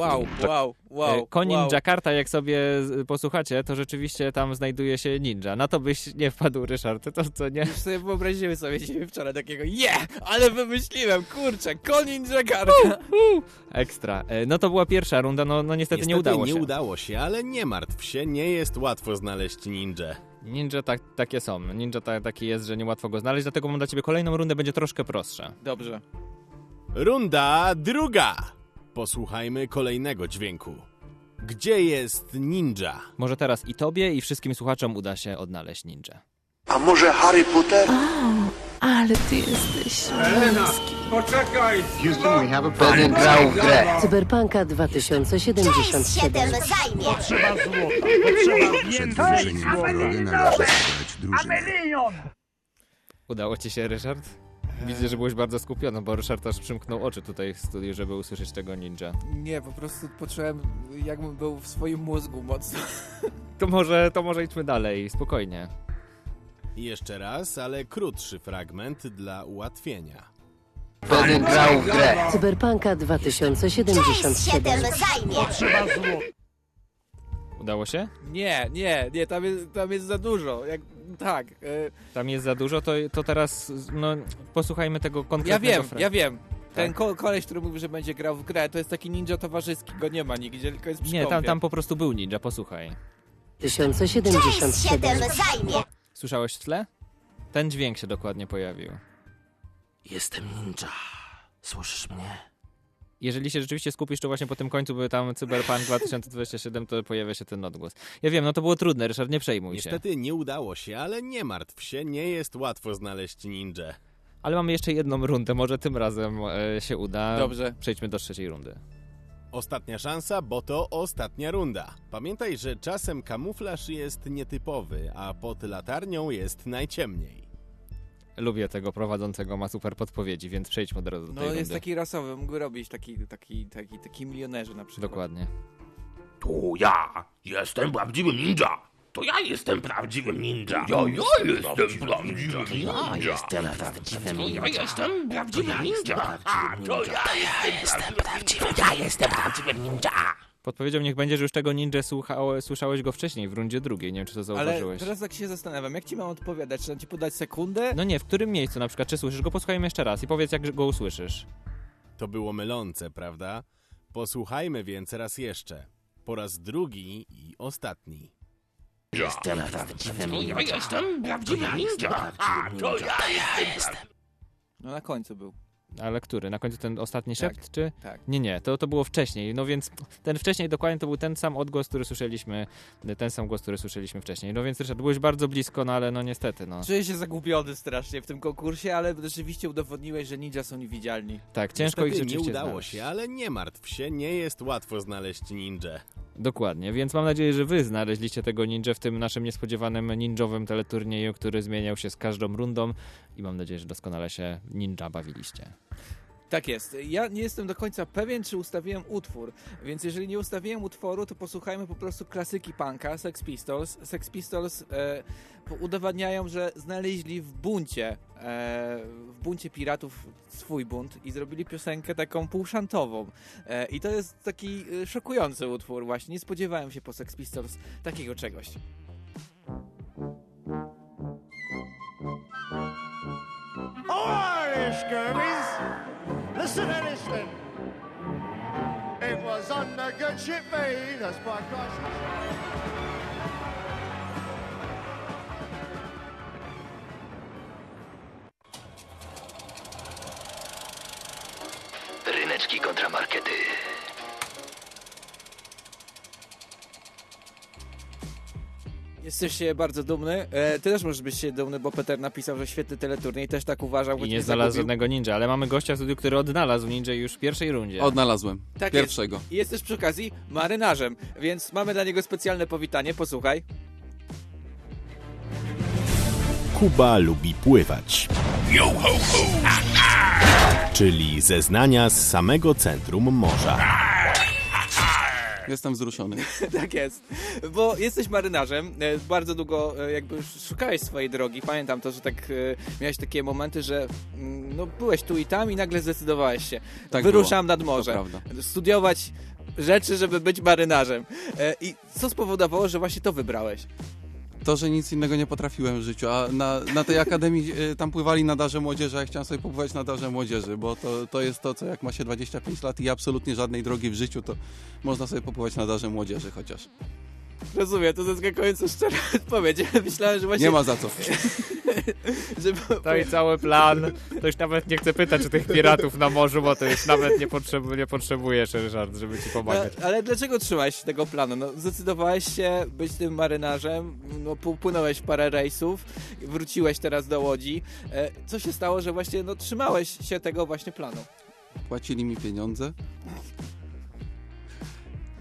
[SPEAKER 2] Wow, wow, wow.
[SPEAKER 3] E, Konin
[SPEAKER 2] wow.
[SPEAKER 3] Jakarta, jak sobie z- posłuchacie, to rzeczywiście tam znajduje się ninja. Na to byś nie wpadł, Ryszard, to co nie?
[SPEAKER 2] Już sobie wyobraziły sobie dzisiaj wczoraj takiego yeah, ale wymyśliłem, kurczę, Colin Jakarta.
[SPEAKER 3] Ekstra. E, No to była pierwsza runda, no, no niestety, nie udało
[SPEAKER 14] nie
[SPEAKER 3] się.
[SPEAKER 14] udało się, ale nie martw się, nie jest łatwo znaleźć ninja.
[SPEAKER 3] Ninja tak, takie są. Ninja ta, taki jest, że niełatwo go znaleźć, dlatego mam dla ciebie kolejną rundę, będzie troszkę prostsza.
[SPEAKER 2] Dobrze.
[SPEAKER 14] Runda druga. Posłuchajmy kolejnego dźwięku. Gdzie jest ninja?
[SPEAKER 3] Może teraz i tobie, i wszystkim słuchaczom uda się odnaleźć ninja.
[SPEAKER 17] A może Harry Potter?
[SPEAKER 18] Ale ty jesteś
[SPEAKER 13] Elena, poczekaj!
[SPEAKER 17] Houston, we have a
[SPEAKER 18] Będę
[SPEAKER 17] grał w grę.
[SPEAKER 18] Cyberpunka 2077
[SPEAKER 5] zajmie.
[SPEAKER 13] Potrzeba złota, potrzeba więcej złota.
[SPEAKER 3] Udało ci się, Ryszard? Widzę, że byłeś bardzo skupiony, bo Ryszard aż przymknął oczy tutaj w studiu, żeby usłyszeć tego ninja.
[SPEAKER 2] Nie, po prostu poczułem, jakbym był w swoim mózgu mocno. [laughs]
[SPEAKER 3] To może, to może idźmy dalej, spokojnie.
[SPEAKER 14] Jeszcze raz, ale krótszy fragment dla ułatwienia.
[SPEAKER 17] Będę grał w grę.
[SPEAKER 18] Cyberpunka 2077
[SPEAKER 5] zajmie.
[SPEAKER 13] Potrzeba złota.
[SPEAKER 3] Udało się?
[SPEAKER 2] Nie, nie, nie, tam jest, tam jest za dużo. Jak, tak. e,
[SPEAKER 3] Tam jest za dużo, to, to teraz no, posłuchajmy tego
[SPEAKER 2] ja
[SPEAKER 3] konkretnego
[SPEAKER 2] wiem,
[SPEAKER 3] fra-
[SPEAKER 2] ja wiem. Ten
[SPEAKER 3] Tak?
[SPEAKER 2] ko koleś, który mówi, że będzie grał w grę, to jest taki ninja towarzyski, go nie ma nigdzie, tylko jest przy
[SPEAKER 3] Nie, tam, tam po prostu był ninja, posłuchaj.
[SPEAKER 18] 2077
[SPEAKER 5] zajmie.
[SPEAKER 3] Słyszałeś w tle? Ten dźwięk się dokładnie pojawił.
[SPEAKER 10] Jestem ninja. Słyszysz mnie?
[SPEAKER 3] Jeżeli się rzeczywiście skupisz, to właśnie po tym końcu, by tam Cyberpunk 2027, to pojawia się ten odgłos. Ja wiem, no to było trudne, Ryszard, nie przejmuj się.
[SPEAKER 14] Niestety nie udało się, ale nie martw się, nie jest łatwo znaleźć ninja.
[SPEAKER 3] Ale mamy jeszcze jedną rundę, może tym razem e, się uda.
[SPEAKER 2] Dobrze.
[SPEAKER 3] Przejdźmy do trzeciej rundy.
[SPEAKER 14] Ostatnia szansa, bo to ostatnia runda. Pamiętaj, że czasem kamuflaż jest nietypowy, a pod latarnią jest najciemniej.
[SPEAKER 3] Lubię tego prowadzącego, ma super podpowiedzi, więc przejdźmy od razu do tej
[SPEAKER 2] No
[SPEAKER 3] rundy.
[SPEAKER 2] jest taki rasowy, mógłby robić taki, taki, taki, taki milionerzy na przykład.
[SPEAKER 3] Dokładnie.
[SPEAKER 15] To ja jestem prawdziwym ninja. To ja jestem prawdziwym ninja. Ja, ja jestem prawdziwym ninja.
[SPEAKER 10] Ja jestem prawdziwym
[SPEAKER 15] To ja
[SPEAKER 10] ninja.
[SPEAKER 15] jestem prawdziwym ninja. A, to ja jestem prawdziwym
[SPEAKER 10] Ja jestem prawdziwym ninja.
[SPEAKER 3] Podpowiedzią niech będzie, że już tego ninja słuchał, słyszałeś go wcześniej, w rundzie drugiej, nie wiem czy to
[SPEAKER 2] Ale
[SPEAKER 3] zauważyłeś.
[SPEAKER 2] teraz tak się zastanawiam, jak ci mam odpowiadać? Czy mam ci podać sekundę?
[SPEAKER 3] No nie, w którym miejscu na przykład, czy słyszysz go? Posłuchajmy jeszcze raz i powiedz jak go usłyszysz.
[SPEAKER 14] To było mylące, prawda? Posłuchajmy więc raz jeszcze. Po raz drugi i ostatni.
[SPEAKER 10] Jestem prawdziwym
[SPEAKER 15] ja
[SPEAKER 10] ninja.
[SPEAKER 15] jestem prawdziwym ninja. A, to ja jestem
[SPEAKER 2] No na końcu był.
[SPEAKER 3] Ale który? Na końcu ten ostatni
[SPEAKER 2] Tak,
[SPEAKER 3] szept, czy?
[SPEAKER 2] tak.
[SPEAKER 3] Nie, nie, to, to było wcześniej. No więc ten wcześniej dokładnie to był ten sam odgłos, który słyszeliśmy, ten sam głos, który słyszeliśmy wcześniej. No więc Ryszard, byłeś bardzo blisko, no ale no niestety, no.
[SPEAKER 2] Czuję się zagubiony strasznie w tym konkursie, ale rzeczywiście udowodniłeś, że ninja są niewidzialni.
[SPEAKER 3] Tak, ciężko ich
[SPEAKER 14] Niestety nie
[SPEAKER 3] rzeczywiście
[SPEAKER 14] udało
[SPEAKER 3] znaleźć.
[SPEAKER 14] się, ale nie martw się, nie jest łatwo znaleźć ninja.
[SPEAKER 3] Dokładnie, więc mam nadzieję, że wy znaleźliście tego ninja w tym naszym niespodziewanym ninjowym teleturnieju, który zmieniał się z każdą rundą i mam nadzieję, że doskonale się ninja bawiliście.
[SPEAKER 2] Tak jest. Ja nie jestem do końca pewien, czy ustawiłem utwór, więc jeżeli nie ustawiłem utworu, to posłuchajmy po prostu klasyki punka, Sex Pistols. Sex Pistols e, udowadniają, że znaleźli w buncie, e, w buncie piratów swój bunt i zrobili piosenkę taką półszantową. E, I to jest taki e, szokujący utwór właśnie. Nie spodziewałem się po Sex Pistols takiego czegoś.
[SPEAKER 16] Alright, Scurvies. Listen and listen. It was on the good ship made as by Christ.
[SPEAKER 1] Ryneczki kontramarkety.
[SPEAKER 2] Jesteś się bardzo dumny. E, ty też możesz być się dumny, bo Peter napisał, że świetny teleturniej, też tak uważał.
[SPEAKER 3] I nie znalazł
[SPEAKER 2] zagubił.
[SPEAKER 3] żadnego ninja, ale mamy gościa w studiu, który odnalazł ninja już w pierwszej rundzie.
[SPEAKER 19] Odnalazłem.
[SPEAKER 2] Tak
[SPEAKER 19] Pierwszego.
[SPEAKER 2] Jest. I jest też przy okazji marynarzem, więc mamy dla niego specjalne powitanie. Posłuchaj.
[SPEAKER 14] Kuba lubi pływać.
[SPEAKER 13] Yo ho ho!
[SPEAKER 14] Czyli zeznania z samego centrum morza.
[SPEAKER 19] Jestem wzruszony. [laughs]
[SPEAKER 2] tak jest. Bo jesteś marynarzem, e, bardzo długo e, jakby szukałeś swojej drogi. Pamiętam to, że tak e, miałeś takie momenty, że mm, no, byłeś tu i tam i nagle zdecydowałeś się.
[SPEAKER 19] Tak
[SPEAKER 2] Wyruszam
[SPEAKER 19] było.
[SPEAKER 2] nad morze. Studiować rzeczy, żeby być marynarzem. I co spowodowało, że właśnie to wybrałeś?
[SPEAKER 19] To, że nic innego nie potrafiłem w życiu, a na, na tej akademii y, tam pływali na darze młodzieży, a ja chciałem sobie popływać na darze młodzieży, bo to, to jest to, co jak ma się 25 lat i absolutnie żadnej drogi w życiu, to można sobie popływać na darze młodzieży chociaż.
[SPEAKER 2] Rozumiem, to zaskakująco szczera [laughs] odpowiedź. Myślałem, że właśnie...
[SPEAKER 19] Nie ma za co. [laughs]
[SPEAKER 2] że
[SPEAKER 3] To i cały plan. To już nawet nie chcę pytać o tych piratów na morzu, bo to już nawet nie, potrzebu nie potrzebujesz, Ryszard, żeby ci pomagać.
[SPEAKER 2] No, ale dlaczego trzymałeś się tego planu? No, zdecydowałeś się być tym marynarzem, no, popłynąłeś parę rejsów, wróciłeś teraz do Łodzi. E, co się stało, że właśnie no, trzymałeś się tego właśnie planu?
[SPEAKER 19] Płacili mi pieniądze.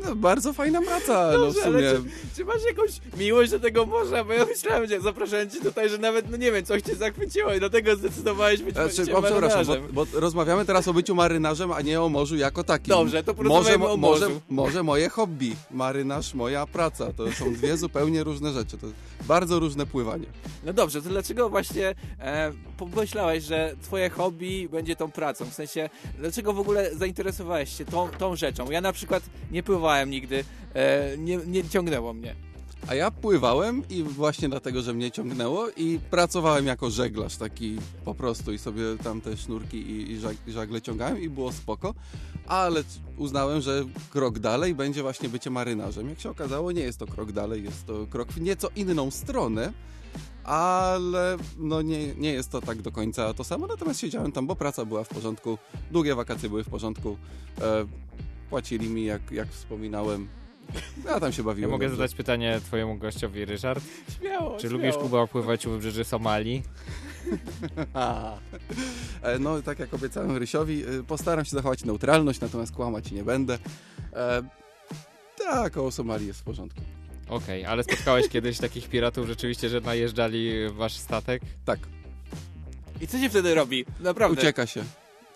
[SPEAKER 19] No, bardzo fajna praca, no w
[SPEAKER 2] Dobrze, ale
[SPEAKER 19] sumie.
[SPEAKER 2] czy, czy masz jakąś miłość do tego morza? Bo ja myślałem, że zapraszałem cię tutaj, że nawet, no nie wiem, coś cię zachwyciło i dlatego zdecydowałeś być
[SPEAKER 19] Znaczy,
[SPEAKER 2] bycie
[SPEAKER 19] o, przepraszam,
[SPEAKER 2] marynarzem.
[SPEAKER 19] bo, bo rozmawiamy teraz o byciu marynarzem, a nie o morzu jako takim.
[SPEAKER 2] Dobrze, to porozmawiajmy
[SPEAKER 19] może,
[SPEAKER 2] o morzu.
[SPEAKER 19] może moje hobby, marynarz moja praca. To są dwie [laughs] zupełnie różne rzeczy. To bardzo różne pływanie.
[SPEAKER 2] No dobrze, to dlaczego właśnie e, pomyślałeś, że twoje hobby będzie tą pracą? W sensie, dlaczego w ogóle zainteresowałeś się tą, tą rzeczą? Ja na przykład nie pływałem nigdy, e, nie, nie ciągnęło mnie.
[SPEAKER 19] A ja pływałem i właśnie dlatego, że mnie ciągnęło i pracowałem jako żeglarz taki po prostu i sobie tam te sznurki i, i żag- żagle ciągałem i było spoko, ale uznałem, że krok dalej będzie właśnie bycie marynarzem. Jak się okazało, nie jest to krok dalej, jest to krok w nieco inną stronę, ale no nie, nie jest to tak do końca to samo, natomiast siedziałem tam, bo praca była w porządku, długie wakacje były w porządku, e, płacili mi, jak, jak wspominałem, ja tam się
[SPEAKER 3] Ja
[SPEAKER 19] bawiłem.
[SPEAKER 3] mogę
[SPEAKER 19] dobrze.
[SPEAKER 3] zadać pytanie twojemu gościowi, Ryszard?
[SPEAKER 2] Śmiało,
[SPEAKER 3] Czy
[SPEAKER 2] śmiało.
[SPEAKER 3] lubisz, Kuba, pływać u wybrzeży Somalii? [laughs]
[SPEAKER 19] E, No, tak jak obiecałem Rysiowi, e, postaram się zachować neutralność, natomiast kłamać nie będę. E, tak, o Somalii jest w porządku.
[SPEAKER 3] Okej, ale spotkałeś [laughs] kiedyś takich piratów rzeczywiście, że najeżdżali wasz statek?
[SPEAKER 19] Tak.
[SPEAKER 2] I co się wtedy robi? Naprawdę.
[SPEAKER 19] Ucieka się.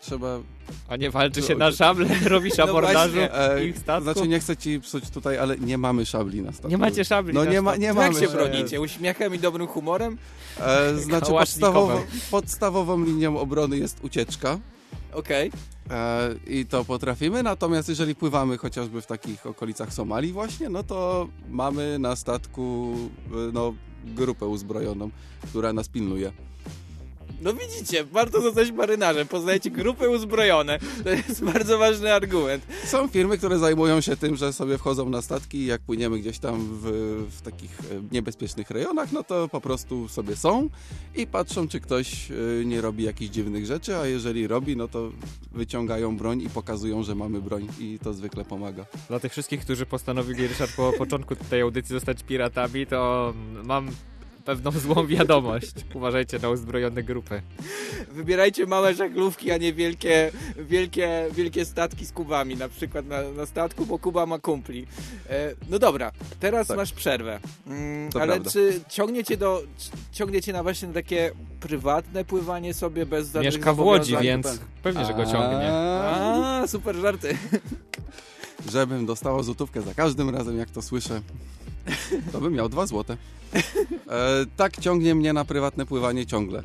[SPEAKER 19] Trzeba...
[SPEAKER 3] A nie walczy się na szable? [laughs] Robisz abordażu
[SPEAKER 19] E,
[SPEAKER 3] ich statku?
[SPEAKER 19] Znaczy, nie chcę ci psuć tutaj, ale nie mamy szabli na statku.
[SPEAKER 3] Nie macie szabli
[SPEAKER 19] No
[SPEAKER 3] na
[SPEAKER 19] nie, ma, nie
[SPEAKER 2] Jak
[SPEAKER 19] mamy.
[SPEAKER 2] się
[SPEAKER 19] szabli.
[SPEAKER 2] bronicie? Uśmiechem i dobrym humorem?
[SPEAKER 19] E, znaczy, podstawową, podstawową linią obrony jest ucieczka.
[SPEAKER 2] Okej.
[SPEAKER 19] E, I to potrafimy, natomiast jeżeli pływamy chociażby w takich okolicach Somalii właśnie, no to mamy na statku e, no, grupę uzbrojoną, która nas pilnuje.
[SPEAKER 2] No widzicie, warto zostać marynarzem, poznajecie grupy uzbrojone. To jest bardzo ważny argument.
[SPEAKER 19] Są firmy, które zajmują się tym, że sobie wchodzą na statki i jak płyniemy gdzieś tam w, w takich e, niebezpiecznych rejonach, no to po prostu sobie są i patrzą, czy ktoś e, nie robi jakichś dziwnych rzeczy, a jeżeli robi, no to wyciągają broń i pokazują, że mamy broń i to zwykle pomaga.
[SPEAKER 3] Dla tych wszystkich, którzy postanowili, Ryszard, po początku tej audycji zostać piratami, to mam pewną złą wiadomość. Uważajcie na uzbrojone grupy.
[SPEAKER 2] Wybierajcie małe żaglówki, a nie wielkie, wielkie, wielkie statki z kubami, na przykład na, na statku, bo Kuba ma kumpli. E, no dobra, teraz masz przerwę. Mm, ale
[SPEAKER 19] prawda.
[SPEAKER 2] czy ciągniecie do, ciągniecie na właśnie takie prywatne pływanie sobie bez żadnych
[SPEAKER 3] Mieszka w Łodzi, więc pewnie, że go ciągnie.
[SPEAKER 2] A, super żarty.
[SPEAKER 19] Żebym dostała złotówkę za każdym razem, jak to słyszę, to bym miał dwa złote. E, tak ciągnie mnie na prywatne pływanie ciągle.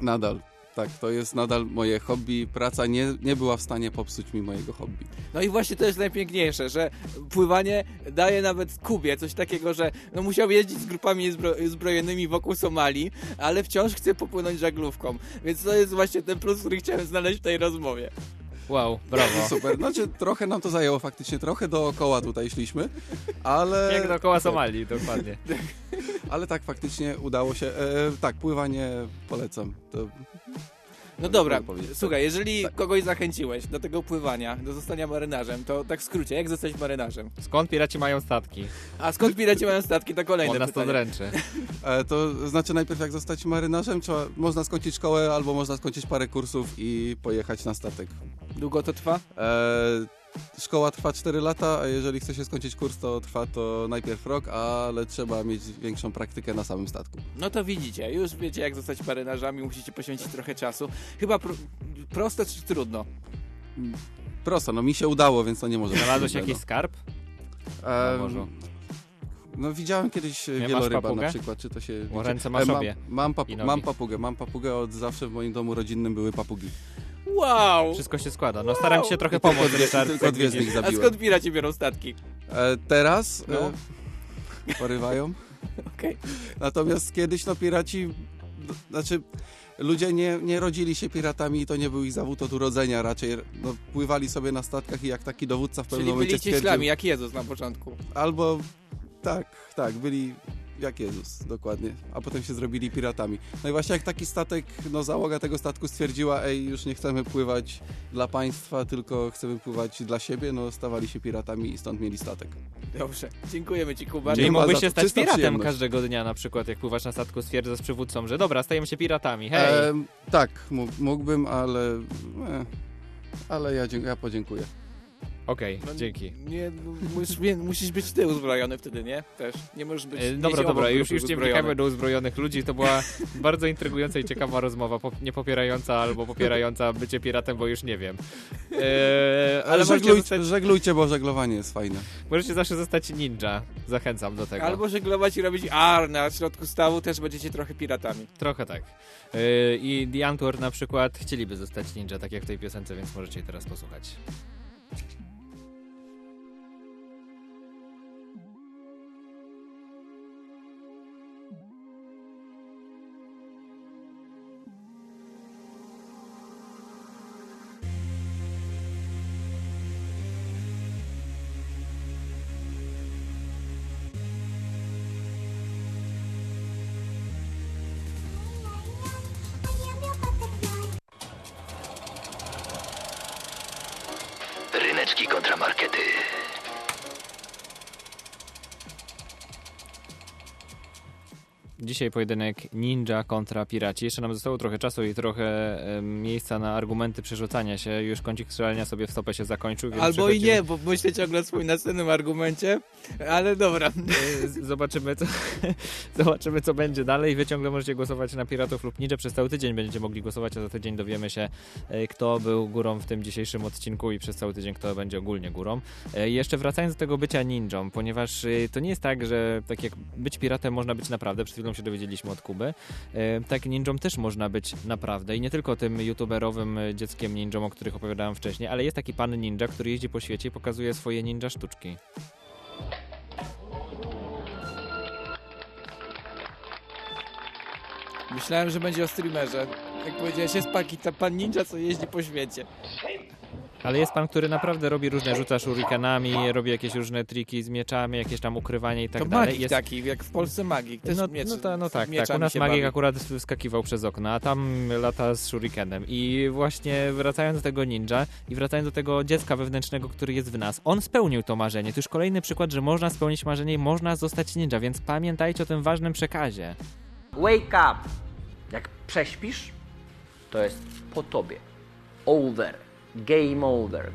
[SPEAKER 19] Nadal. Tak, to jest nadal moje hobby. Praca nie, nie była w stanie popsuć mi mojego hobby.
[SPEAKER 2] No i właśnie to jest najpiękniejsze, że pływanie daje nawet Kubie coś takiego, że no musiał jeździć z grupami zbro zbrojonymi wokół Somalii, ale wciąż chce popłynąć żaglówką. Więc to jest właśnie ten plus, który chciałem znaleźć w tej rozmowie.
[SPEAKER 3] Wow, brawo. [laughs]
[SPEAKER 19] Super. Znaczy, trochę nam to zajęło faktycznie, trochę dookoła tutaj szliśmy, ale... [laughs]
[SPEAKER 3] Jak dookoła Somalii, dokładnie. [laughs]
[SPEAKER 19] Ale tak, faktycznie udało się. E, tak, pływanie polecam. To
[SPEAKER 2] No dobra, słuchaj, jeżeli kogoś zachęciłeś do tego pływania, do zostania marynarzem, to tak w skrócie, jak zostać marynarzem?
[SPEAKER 3] Skąd piraci mają statki?
[SPEAKER 2] A skąd piraci mają statki, to kolejne
[SPEAKER 3] On nas to
[SPEAKER 2] pytanie.
[SPEAKER 3] zręczy. [laughs]
[SPEAKER 19] E, to znaczy najpierw jak zostać marynarzem, trzeba, można skończyć szkołę albo można skończyć parę kursów i pojechać na statek.
[SPEAKER 2] Długo to trwa?
[SPEAKER 19] E, szkoła trwa 4 lata, a jeżeli chce się skończyć kurs, to trwa to najpierw rok, ale trzeba mieć większą praktykę na samym statku.
[SPEAKER 2] No to widzicie, już wiecie jak zostać marynarzami, musicie poświęcić trochę czasu. Chyba pro, proste czy trudno?
[SPEAKER 19] Prosto, no mi się udało, więc to nie może być
[SPEAKER 3] Znalazłeś jakiś skarb?
[SPEAKER 19] E,
[SPEAKER 3] morzu.
[SPEAKER 19] No widziałem kiedyś e,
[SPEAKER 3] Nie, masz
[SPEAKER 19] wieloryba
[SPEAKER 3] papugę?
[SPEAKER 19] na przykład, czy to się...
[SPEAKER 3] O, ręce masz
[SPEAKER 19] mam,
[SPEAKER 3] obie.
[SPEAKER 19] mam, pap-
[SPEAKER 3] I nogi.
[SPEAKER 19] mam papugę, mam papugę od zawsze w moim domu rodzinnym były papugi.
[SPEAKER 2] Wow!
[SPEAKER 3] Wszystko się składa. No staram się trochę
[SPEAKER 19] tylko
[SPEAKER 3] pomóc,
[SPEAKER 19] dwie-
[SPEAKER 3] Ryszard.
[SPEAKER 19] tylko dwie z nich
[SPEAKER 2] A
[SPEAKER 19] zabiłem.
[SPEAKER 2] skąd piraci biorą statki?
[SPEAKER 19] E, teraz
[SPEAKER 2] No.
[SPEAKER 19] e, porywają. [laughs]
[SPEAKER 2] Okej.
[SPEAKER 19] Natomiast kiedyś no piraci, znaczy ludzie nie, nie rodzili się piratami i to nie był ich zawód od urodzenia, raczej no, pływali sobie na statkach i jak taki dowódca w pewnym
[SPEAKER 2] Czyli
[SPEAKER 19] momencie
[SPEAKER 2] byli cieślami, jak Jezus na początku.
[SPEAKER 19] albo tak, tak, byli jak Jezus, dokładnie, a potem się zrobili piratami. No i właśnie jak taki statek, no załoga tego statku stwierdziła, ej, już nie chcemy pływać dla państwa, tylko chcemy pływać dla siebie, no stawali się piratami i stąd mieli statek.
[SPEAKER 2] Dobrze, dziękujemy Ci Kuba.
[SPEAKER 3] Czyli mógłbyś się stać piratem każdego dnia, na przykład jak pływasz na statku, stwierdzasz z przywódcą, że dobra, stajemy się piratami, hej!
[SPEAKER 19] Em, tak, mógł- mógłbym, ale. E, ale ja, ja podziękuję.
[SPEAKER 3] Okej, dzięki.
[SPEAKER 2] Nie, no, musisz, nie, musisz być ty uzbrojony wtedy, nie? Też. Nie możesz być...
[SPEAKER 3] E, Dobra, dobra, już, już nie wnikamy do uzbrojonych ludzi. To była [laughs] bardzo intrygująca i ciekawa rozmowa, pop- nie popierająca albo popierająca [laughs] bycie piratem, bo już nie wiem. E, ale
[SPEAKER 19] żeglujcie,
[SPEAKER 3] zostać,
[SPEAKER 19] żeglujcie, bo żeglowanie jest fajne.
[SPEAKER 3] możecie zawsze zostać ninja. Zachęcam do tego.
[SPEAKER 2] Albo żeglować i robić ar na środku stawu, też będziecie trochę piratami.
[SPEAKER 3] Trochę tak. E, I The Antwoord na przykład chcieliby zostać ninja, tak jak w tej piosence, więc możecie teraz posłuchać. Dzisiaj pojedynek ninja kontra piraci. Jeszcze nam zostało trochę czasu i trochę miejsca na argumenty przerzucania się. Już kącik strzelania sobie w stopę się zakończył.
[SPEAKER 2] Albo i nie, bo myślę ciągle o swoim następnym argumencie, ale dobra.
[SPEAKER 3] E, Zobaczymy co, [laughs] zobaczymy, co będzie dalej. Wy ciągle możecie głosować na Piratów lub Ninja. Przez cały tydzień będziecie mogli głosować, a za tydzień dowiemy się, e, kto był górą w tym dzisiejszym odcinku i przez cały tydzień, kto będzie ogólnie górą. E, jeszcze wracając do tego bycia ninją, ponieważ to nie jest tak, że tak jak być piratem można być naprawdę, przed chwilą się dowiedzieliśmy od Kuby, e, tak ninją też można być naprawdę i nie tylko tym youtuberowym e, dzieckiem ninją, o których opowiadałem wcześniej, ale jest taki pan ninja, który jeździ po świecie i pokazuje swoje ninja sztuczki.
[SPEAKER 2] Myślałem, że będzie o streamerze. Jak powiedziałeś, jest paki, ta pan ninja, co jeździ po świecie.
[SPEAKER 3] Ale jest pan, który naprawdę robi różne, rzuca shurikenami, robi jakieś różne triki z mieczami, jakieś tam ukrywanie i tak
[SPEAKER 2] to
[SPEAKER 3] dalej.
[SPEAKER 2] magik
[SPEAKER 3] Jest...
[SPEAKER 2] taki, jak w Polsce magik. Też
[SPEAKER 3] No,
[SPEAKER 2] miecz,
[SPEAKER 3] no, ta, no tak, tak. U nas magik
[SPEAKER 2] bawi.
[SPEAKER 3] akurat wskakiwał przez okno, a tam lata z shurikenem. I właśnie wracając do tego ninja i wracając do tego dziecka wewnętrznego, który jest w nas, on spełnił to marzenie. To już kolejny przykład, że można spełnić marzenie i można zostać ninja, więc pamiętajcie o tym ważnym przekazie.
[SPEAKER 8] Wake up! Jak prześpisz, to jest po tobie. Over. Game over.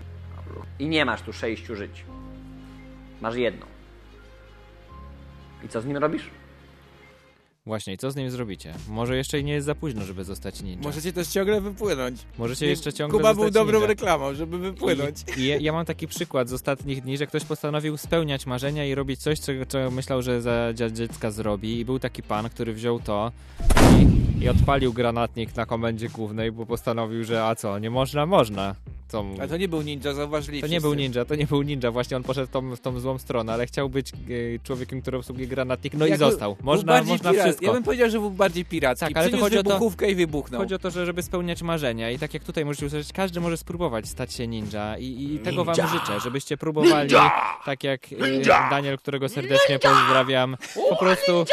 [SPEAKER 8] I nie masz tu sześciu żyć. Masz jedno. I co z nim robisz?
[SPEAKER 3] Właśnie, i co z nim zrobicie? Może jeszcze nie jest za późno, żeby zostać ninja.
[SPEAKER 2] Możecie też ciągle wypłynąć.
[SPEAKER 3] Możecie jeszcze ciągle
[SPEAKER 2] Kuba był dobrą
[SPEAKER 3] ninja.
[SPEAKER 2] reklamą, żeby wypłynąć.
[SPEAKER 3] I, i ja- ja mam taki przykład z ostatnich dni, że ktoś postanowił spełniać marzenia i robić coś, czego, czego myślał, że za dziecka zrobi. I był taki pan, który wziął to i, i odpalił granatnik na komendzie głównej, bo postanowił, że a co, nie można? Można. Co mu...
[SPEAKER 2] A to nie był ninja, zauważyli
[SPEAKER 3] To nie był ninja, to nie był ninja, właśnie on poszedł w tą, w tą złą stronę, ale chciał być e, człowiekiem, który obsługuje granatnik, no i
[SPEAKER 2] Jak był-
[SPEAKER 3] został. Można, można
[SPEAKER 2] pirat-
[SPEAKER 3] wszystko.
[SPEAKER 2] Ja bym powiedział, że był bardziej piracki.
[SPEAKER 3] Tak, ale to chodzi o to-
[SPEAKER 2] i wybuchnął.
[SPEAKER 3] Chodzi o to, że żeby spełniać marzenia i tak jak tutaj możecie usłyszeć, każdy może spróbować stać się ninja i, i tego wam
[SPEAKER 15] Ninja!
[SPEAKER 3] życzę, żebyście próbowali,
[SPEAKER 15] Ninja!
[SPEAKER 3] tak jak e,
[SPEAKER 15] Ninja!
[SPEAKER 3] Daniel, którego serdecznie pozdrawiam, po prostu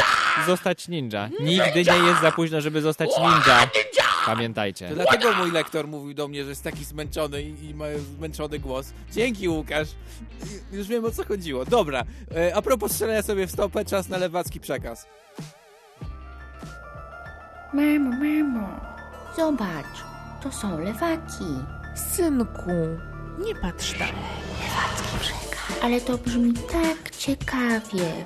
[SPEAKER 3] zostać ninja. Nigdy nie jest za późno, żeby zostać ninja. Pamiętajcie.
[SPEAKER 2] To dlatego mój lektor mówił do mnie, że jest taki zmęczony i, i ma zmęczony głos. Dzięki, Łukasz. Już wiem, o co chodziło. Dobra, e, a propos strzelania sobie w stopę, czas na lewacki przekaz.
[SPEAKER 20] Mamo, mamo, zobacz, to są lewaki. Synku, nie patrz tam. Lewacki przekaz. Ale to brzmi tak ciekawie.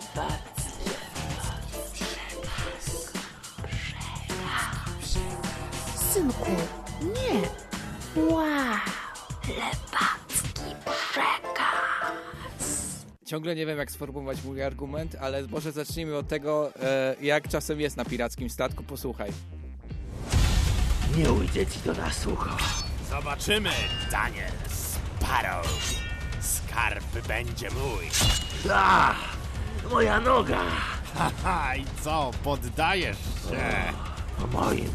[SPEAKER 20] Synku, nie. Wow, lewacki przekaz.
[SPEAKER 2] Ciągle nie wiem, jak sformułować mój argument, ale może zacznijmy od tego, e, jak czasem jest na pirackim statku. Posłuchaj.
[SPEAKER 15] Nie ujdzie ci to na sucho.
[SPEAKER 13] Zobaczymy, Daniel Sparrow. Skarb będzie mój.
[SPEAKER 15] A, moja noga.
[SPEAKER 13] Haha, i co, poddajesz się?
[SPEAKER 15] Po moim.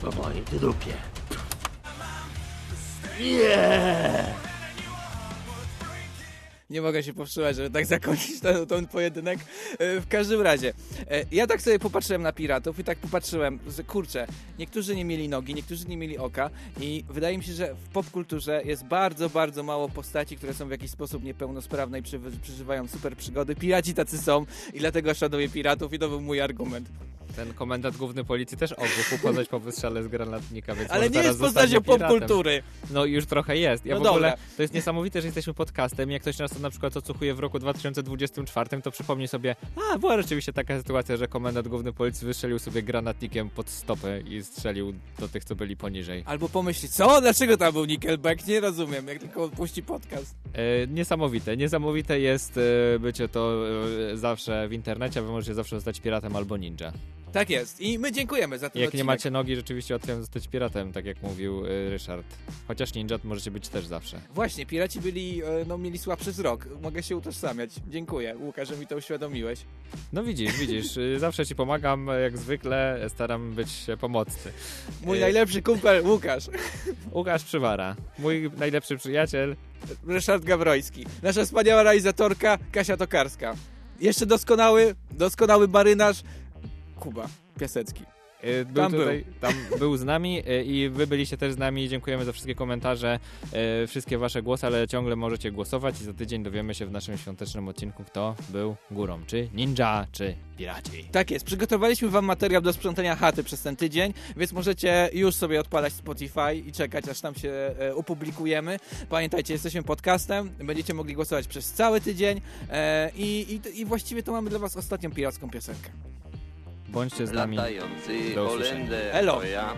[SPEAKER 15] Po ty dupie. Nie!
[SPEAKER 2] Nie mogę się powstrzymać, żeby tak [laughs] zakończyć ten, ten pojedynek. E, W każdym razie, e, ja tak sobie popatrzyłem na piratów i tak popatrzyłem, że kurczę, niektórzy nie mieli nogi, niektórzy nie mieli oka i wydaje mi się, że w popkulturze jest bardzo, bardzo mało postaci, które są w jakiś sposób niepełnosprawne i przeżywają super przygody. Piraci tacy są i dlatego szanuję piratów i to był mój argument.
[SPEAKER 3] Ten komendant główny policji też ogłuchł poznać po wystrzale z granatnika, więc
[SPEAKER 2] Ale nie jest
[SPEAKER 3] piratem.
[SPEAKER 2] popkultury.
[SPEAKER 3] No już trochę jest. Ja
[SPEAKER 2] No
[SPEAKER 3] w ogóle,
[SPEAKER 2] dobra.
[SPEAKER 3] to jest niesamowite, że jesteśmy podcastem. Jak ktoś nas na przykład odsłuchuje w roku 2024, to przypomni sobie, a była rzeczywiście taka sytuacja, że komendant główny policji wystrzelił sobie granatnikiem pod stopę i strzelił do tych, co byli poniżej.
[SPEAKER 2] Albo pomyśli, co? Dlaczego tam był Nickelback? Nie rozumiem, jak tylko puści podcast.
[SPEAKER 3] E, niesamowite. Niesamowite jest e, bycie to e, zawsze w internecie, a wy możecie zawsze zostać piratem albo ninja.
[SPEAKER 2] Tak jest. I my dziękujemy za ten
[SPEAKER 3] Jak nie
[SPEAKER 2] odcinek.
[SPEAKER 3] macie nogi, rzeczywiście łatwiej zostać piratem, tak jak mówił e, Ryszard. Chociaż ninja możecie być też zawsze.
[SPEAKER 2] Właśnie, piraci byli, e, no mieli słabszy wzrok. Mogę się utożsamiać. Dziękuję, Łukasz, że mi to uświadomiłeś.
[SPEAKER 3] No widzisz, widzisz, y, zawsze ci pomagam, jak zwykle staram być pomocny.
[SPEAKER 2] Mój
[SPEAKER 3] Y,
[SPEAKER 2] najlepszy kumpel Łukasz.
[SPEAKER 3] Łukasz Przywara, mój najlepszy przyjaciel.
[SPEAKER 2] Ryszard Gawroński. Nasza wspaniała realizatorka Kasia Tokarska. Jeszcze doskonały, doskonały marynarz Kuba Piasecki.
[SPEAKER 3] Y, Był
[SPEAKER 2] Tam był.
[SPEAKER 3] tutaj, tam był z nami y, i wy byliście też z nami. Dziękujemy za wszystkie komentarze, y, wszystkie wasze głosy, ale ciągle możecie głosować i za tydzień dowiemy się w naszym świątecznym odcinku, kto był górą, czy ninja, czy piraci.
[SPEAKER 2] Tak jest, przygotowaliśmy wam materiał do sprzątania chaty przez ten tydzień, więc możecie już sobie odpalać Spotify i czekać, aż tam się e, opublikujemy. Pamiętajcie, jesteśmy podcastem, będziecie mogli głosować przez cały tydzień e, i, i, i właściwie to mamy dla was ostatnią piracką piosenkę.
[SPEAKER 3] Bądźcie z nami.
[SPEAKER 21] Latający
[SPEAKER 3] Do usłyszenia.
[SPEAKER 21] Holender
[SPEAKER 2] Elo.
[SPEAKER 21] to ja.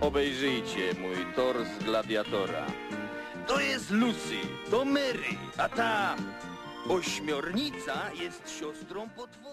[SPEAKER 21] Obejrzyjcie mój tors gladiatora. To jest Lucy, to Mary, a ta ośmiornica jest siostrą potwora.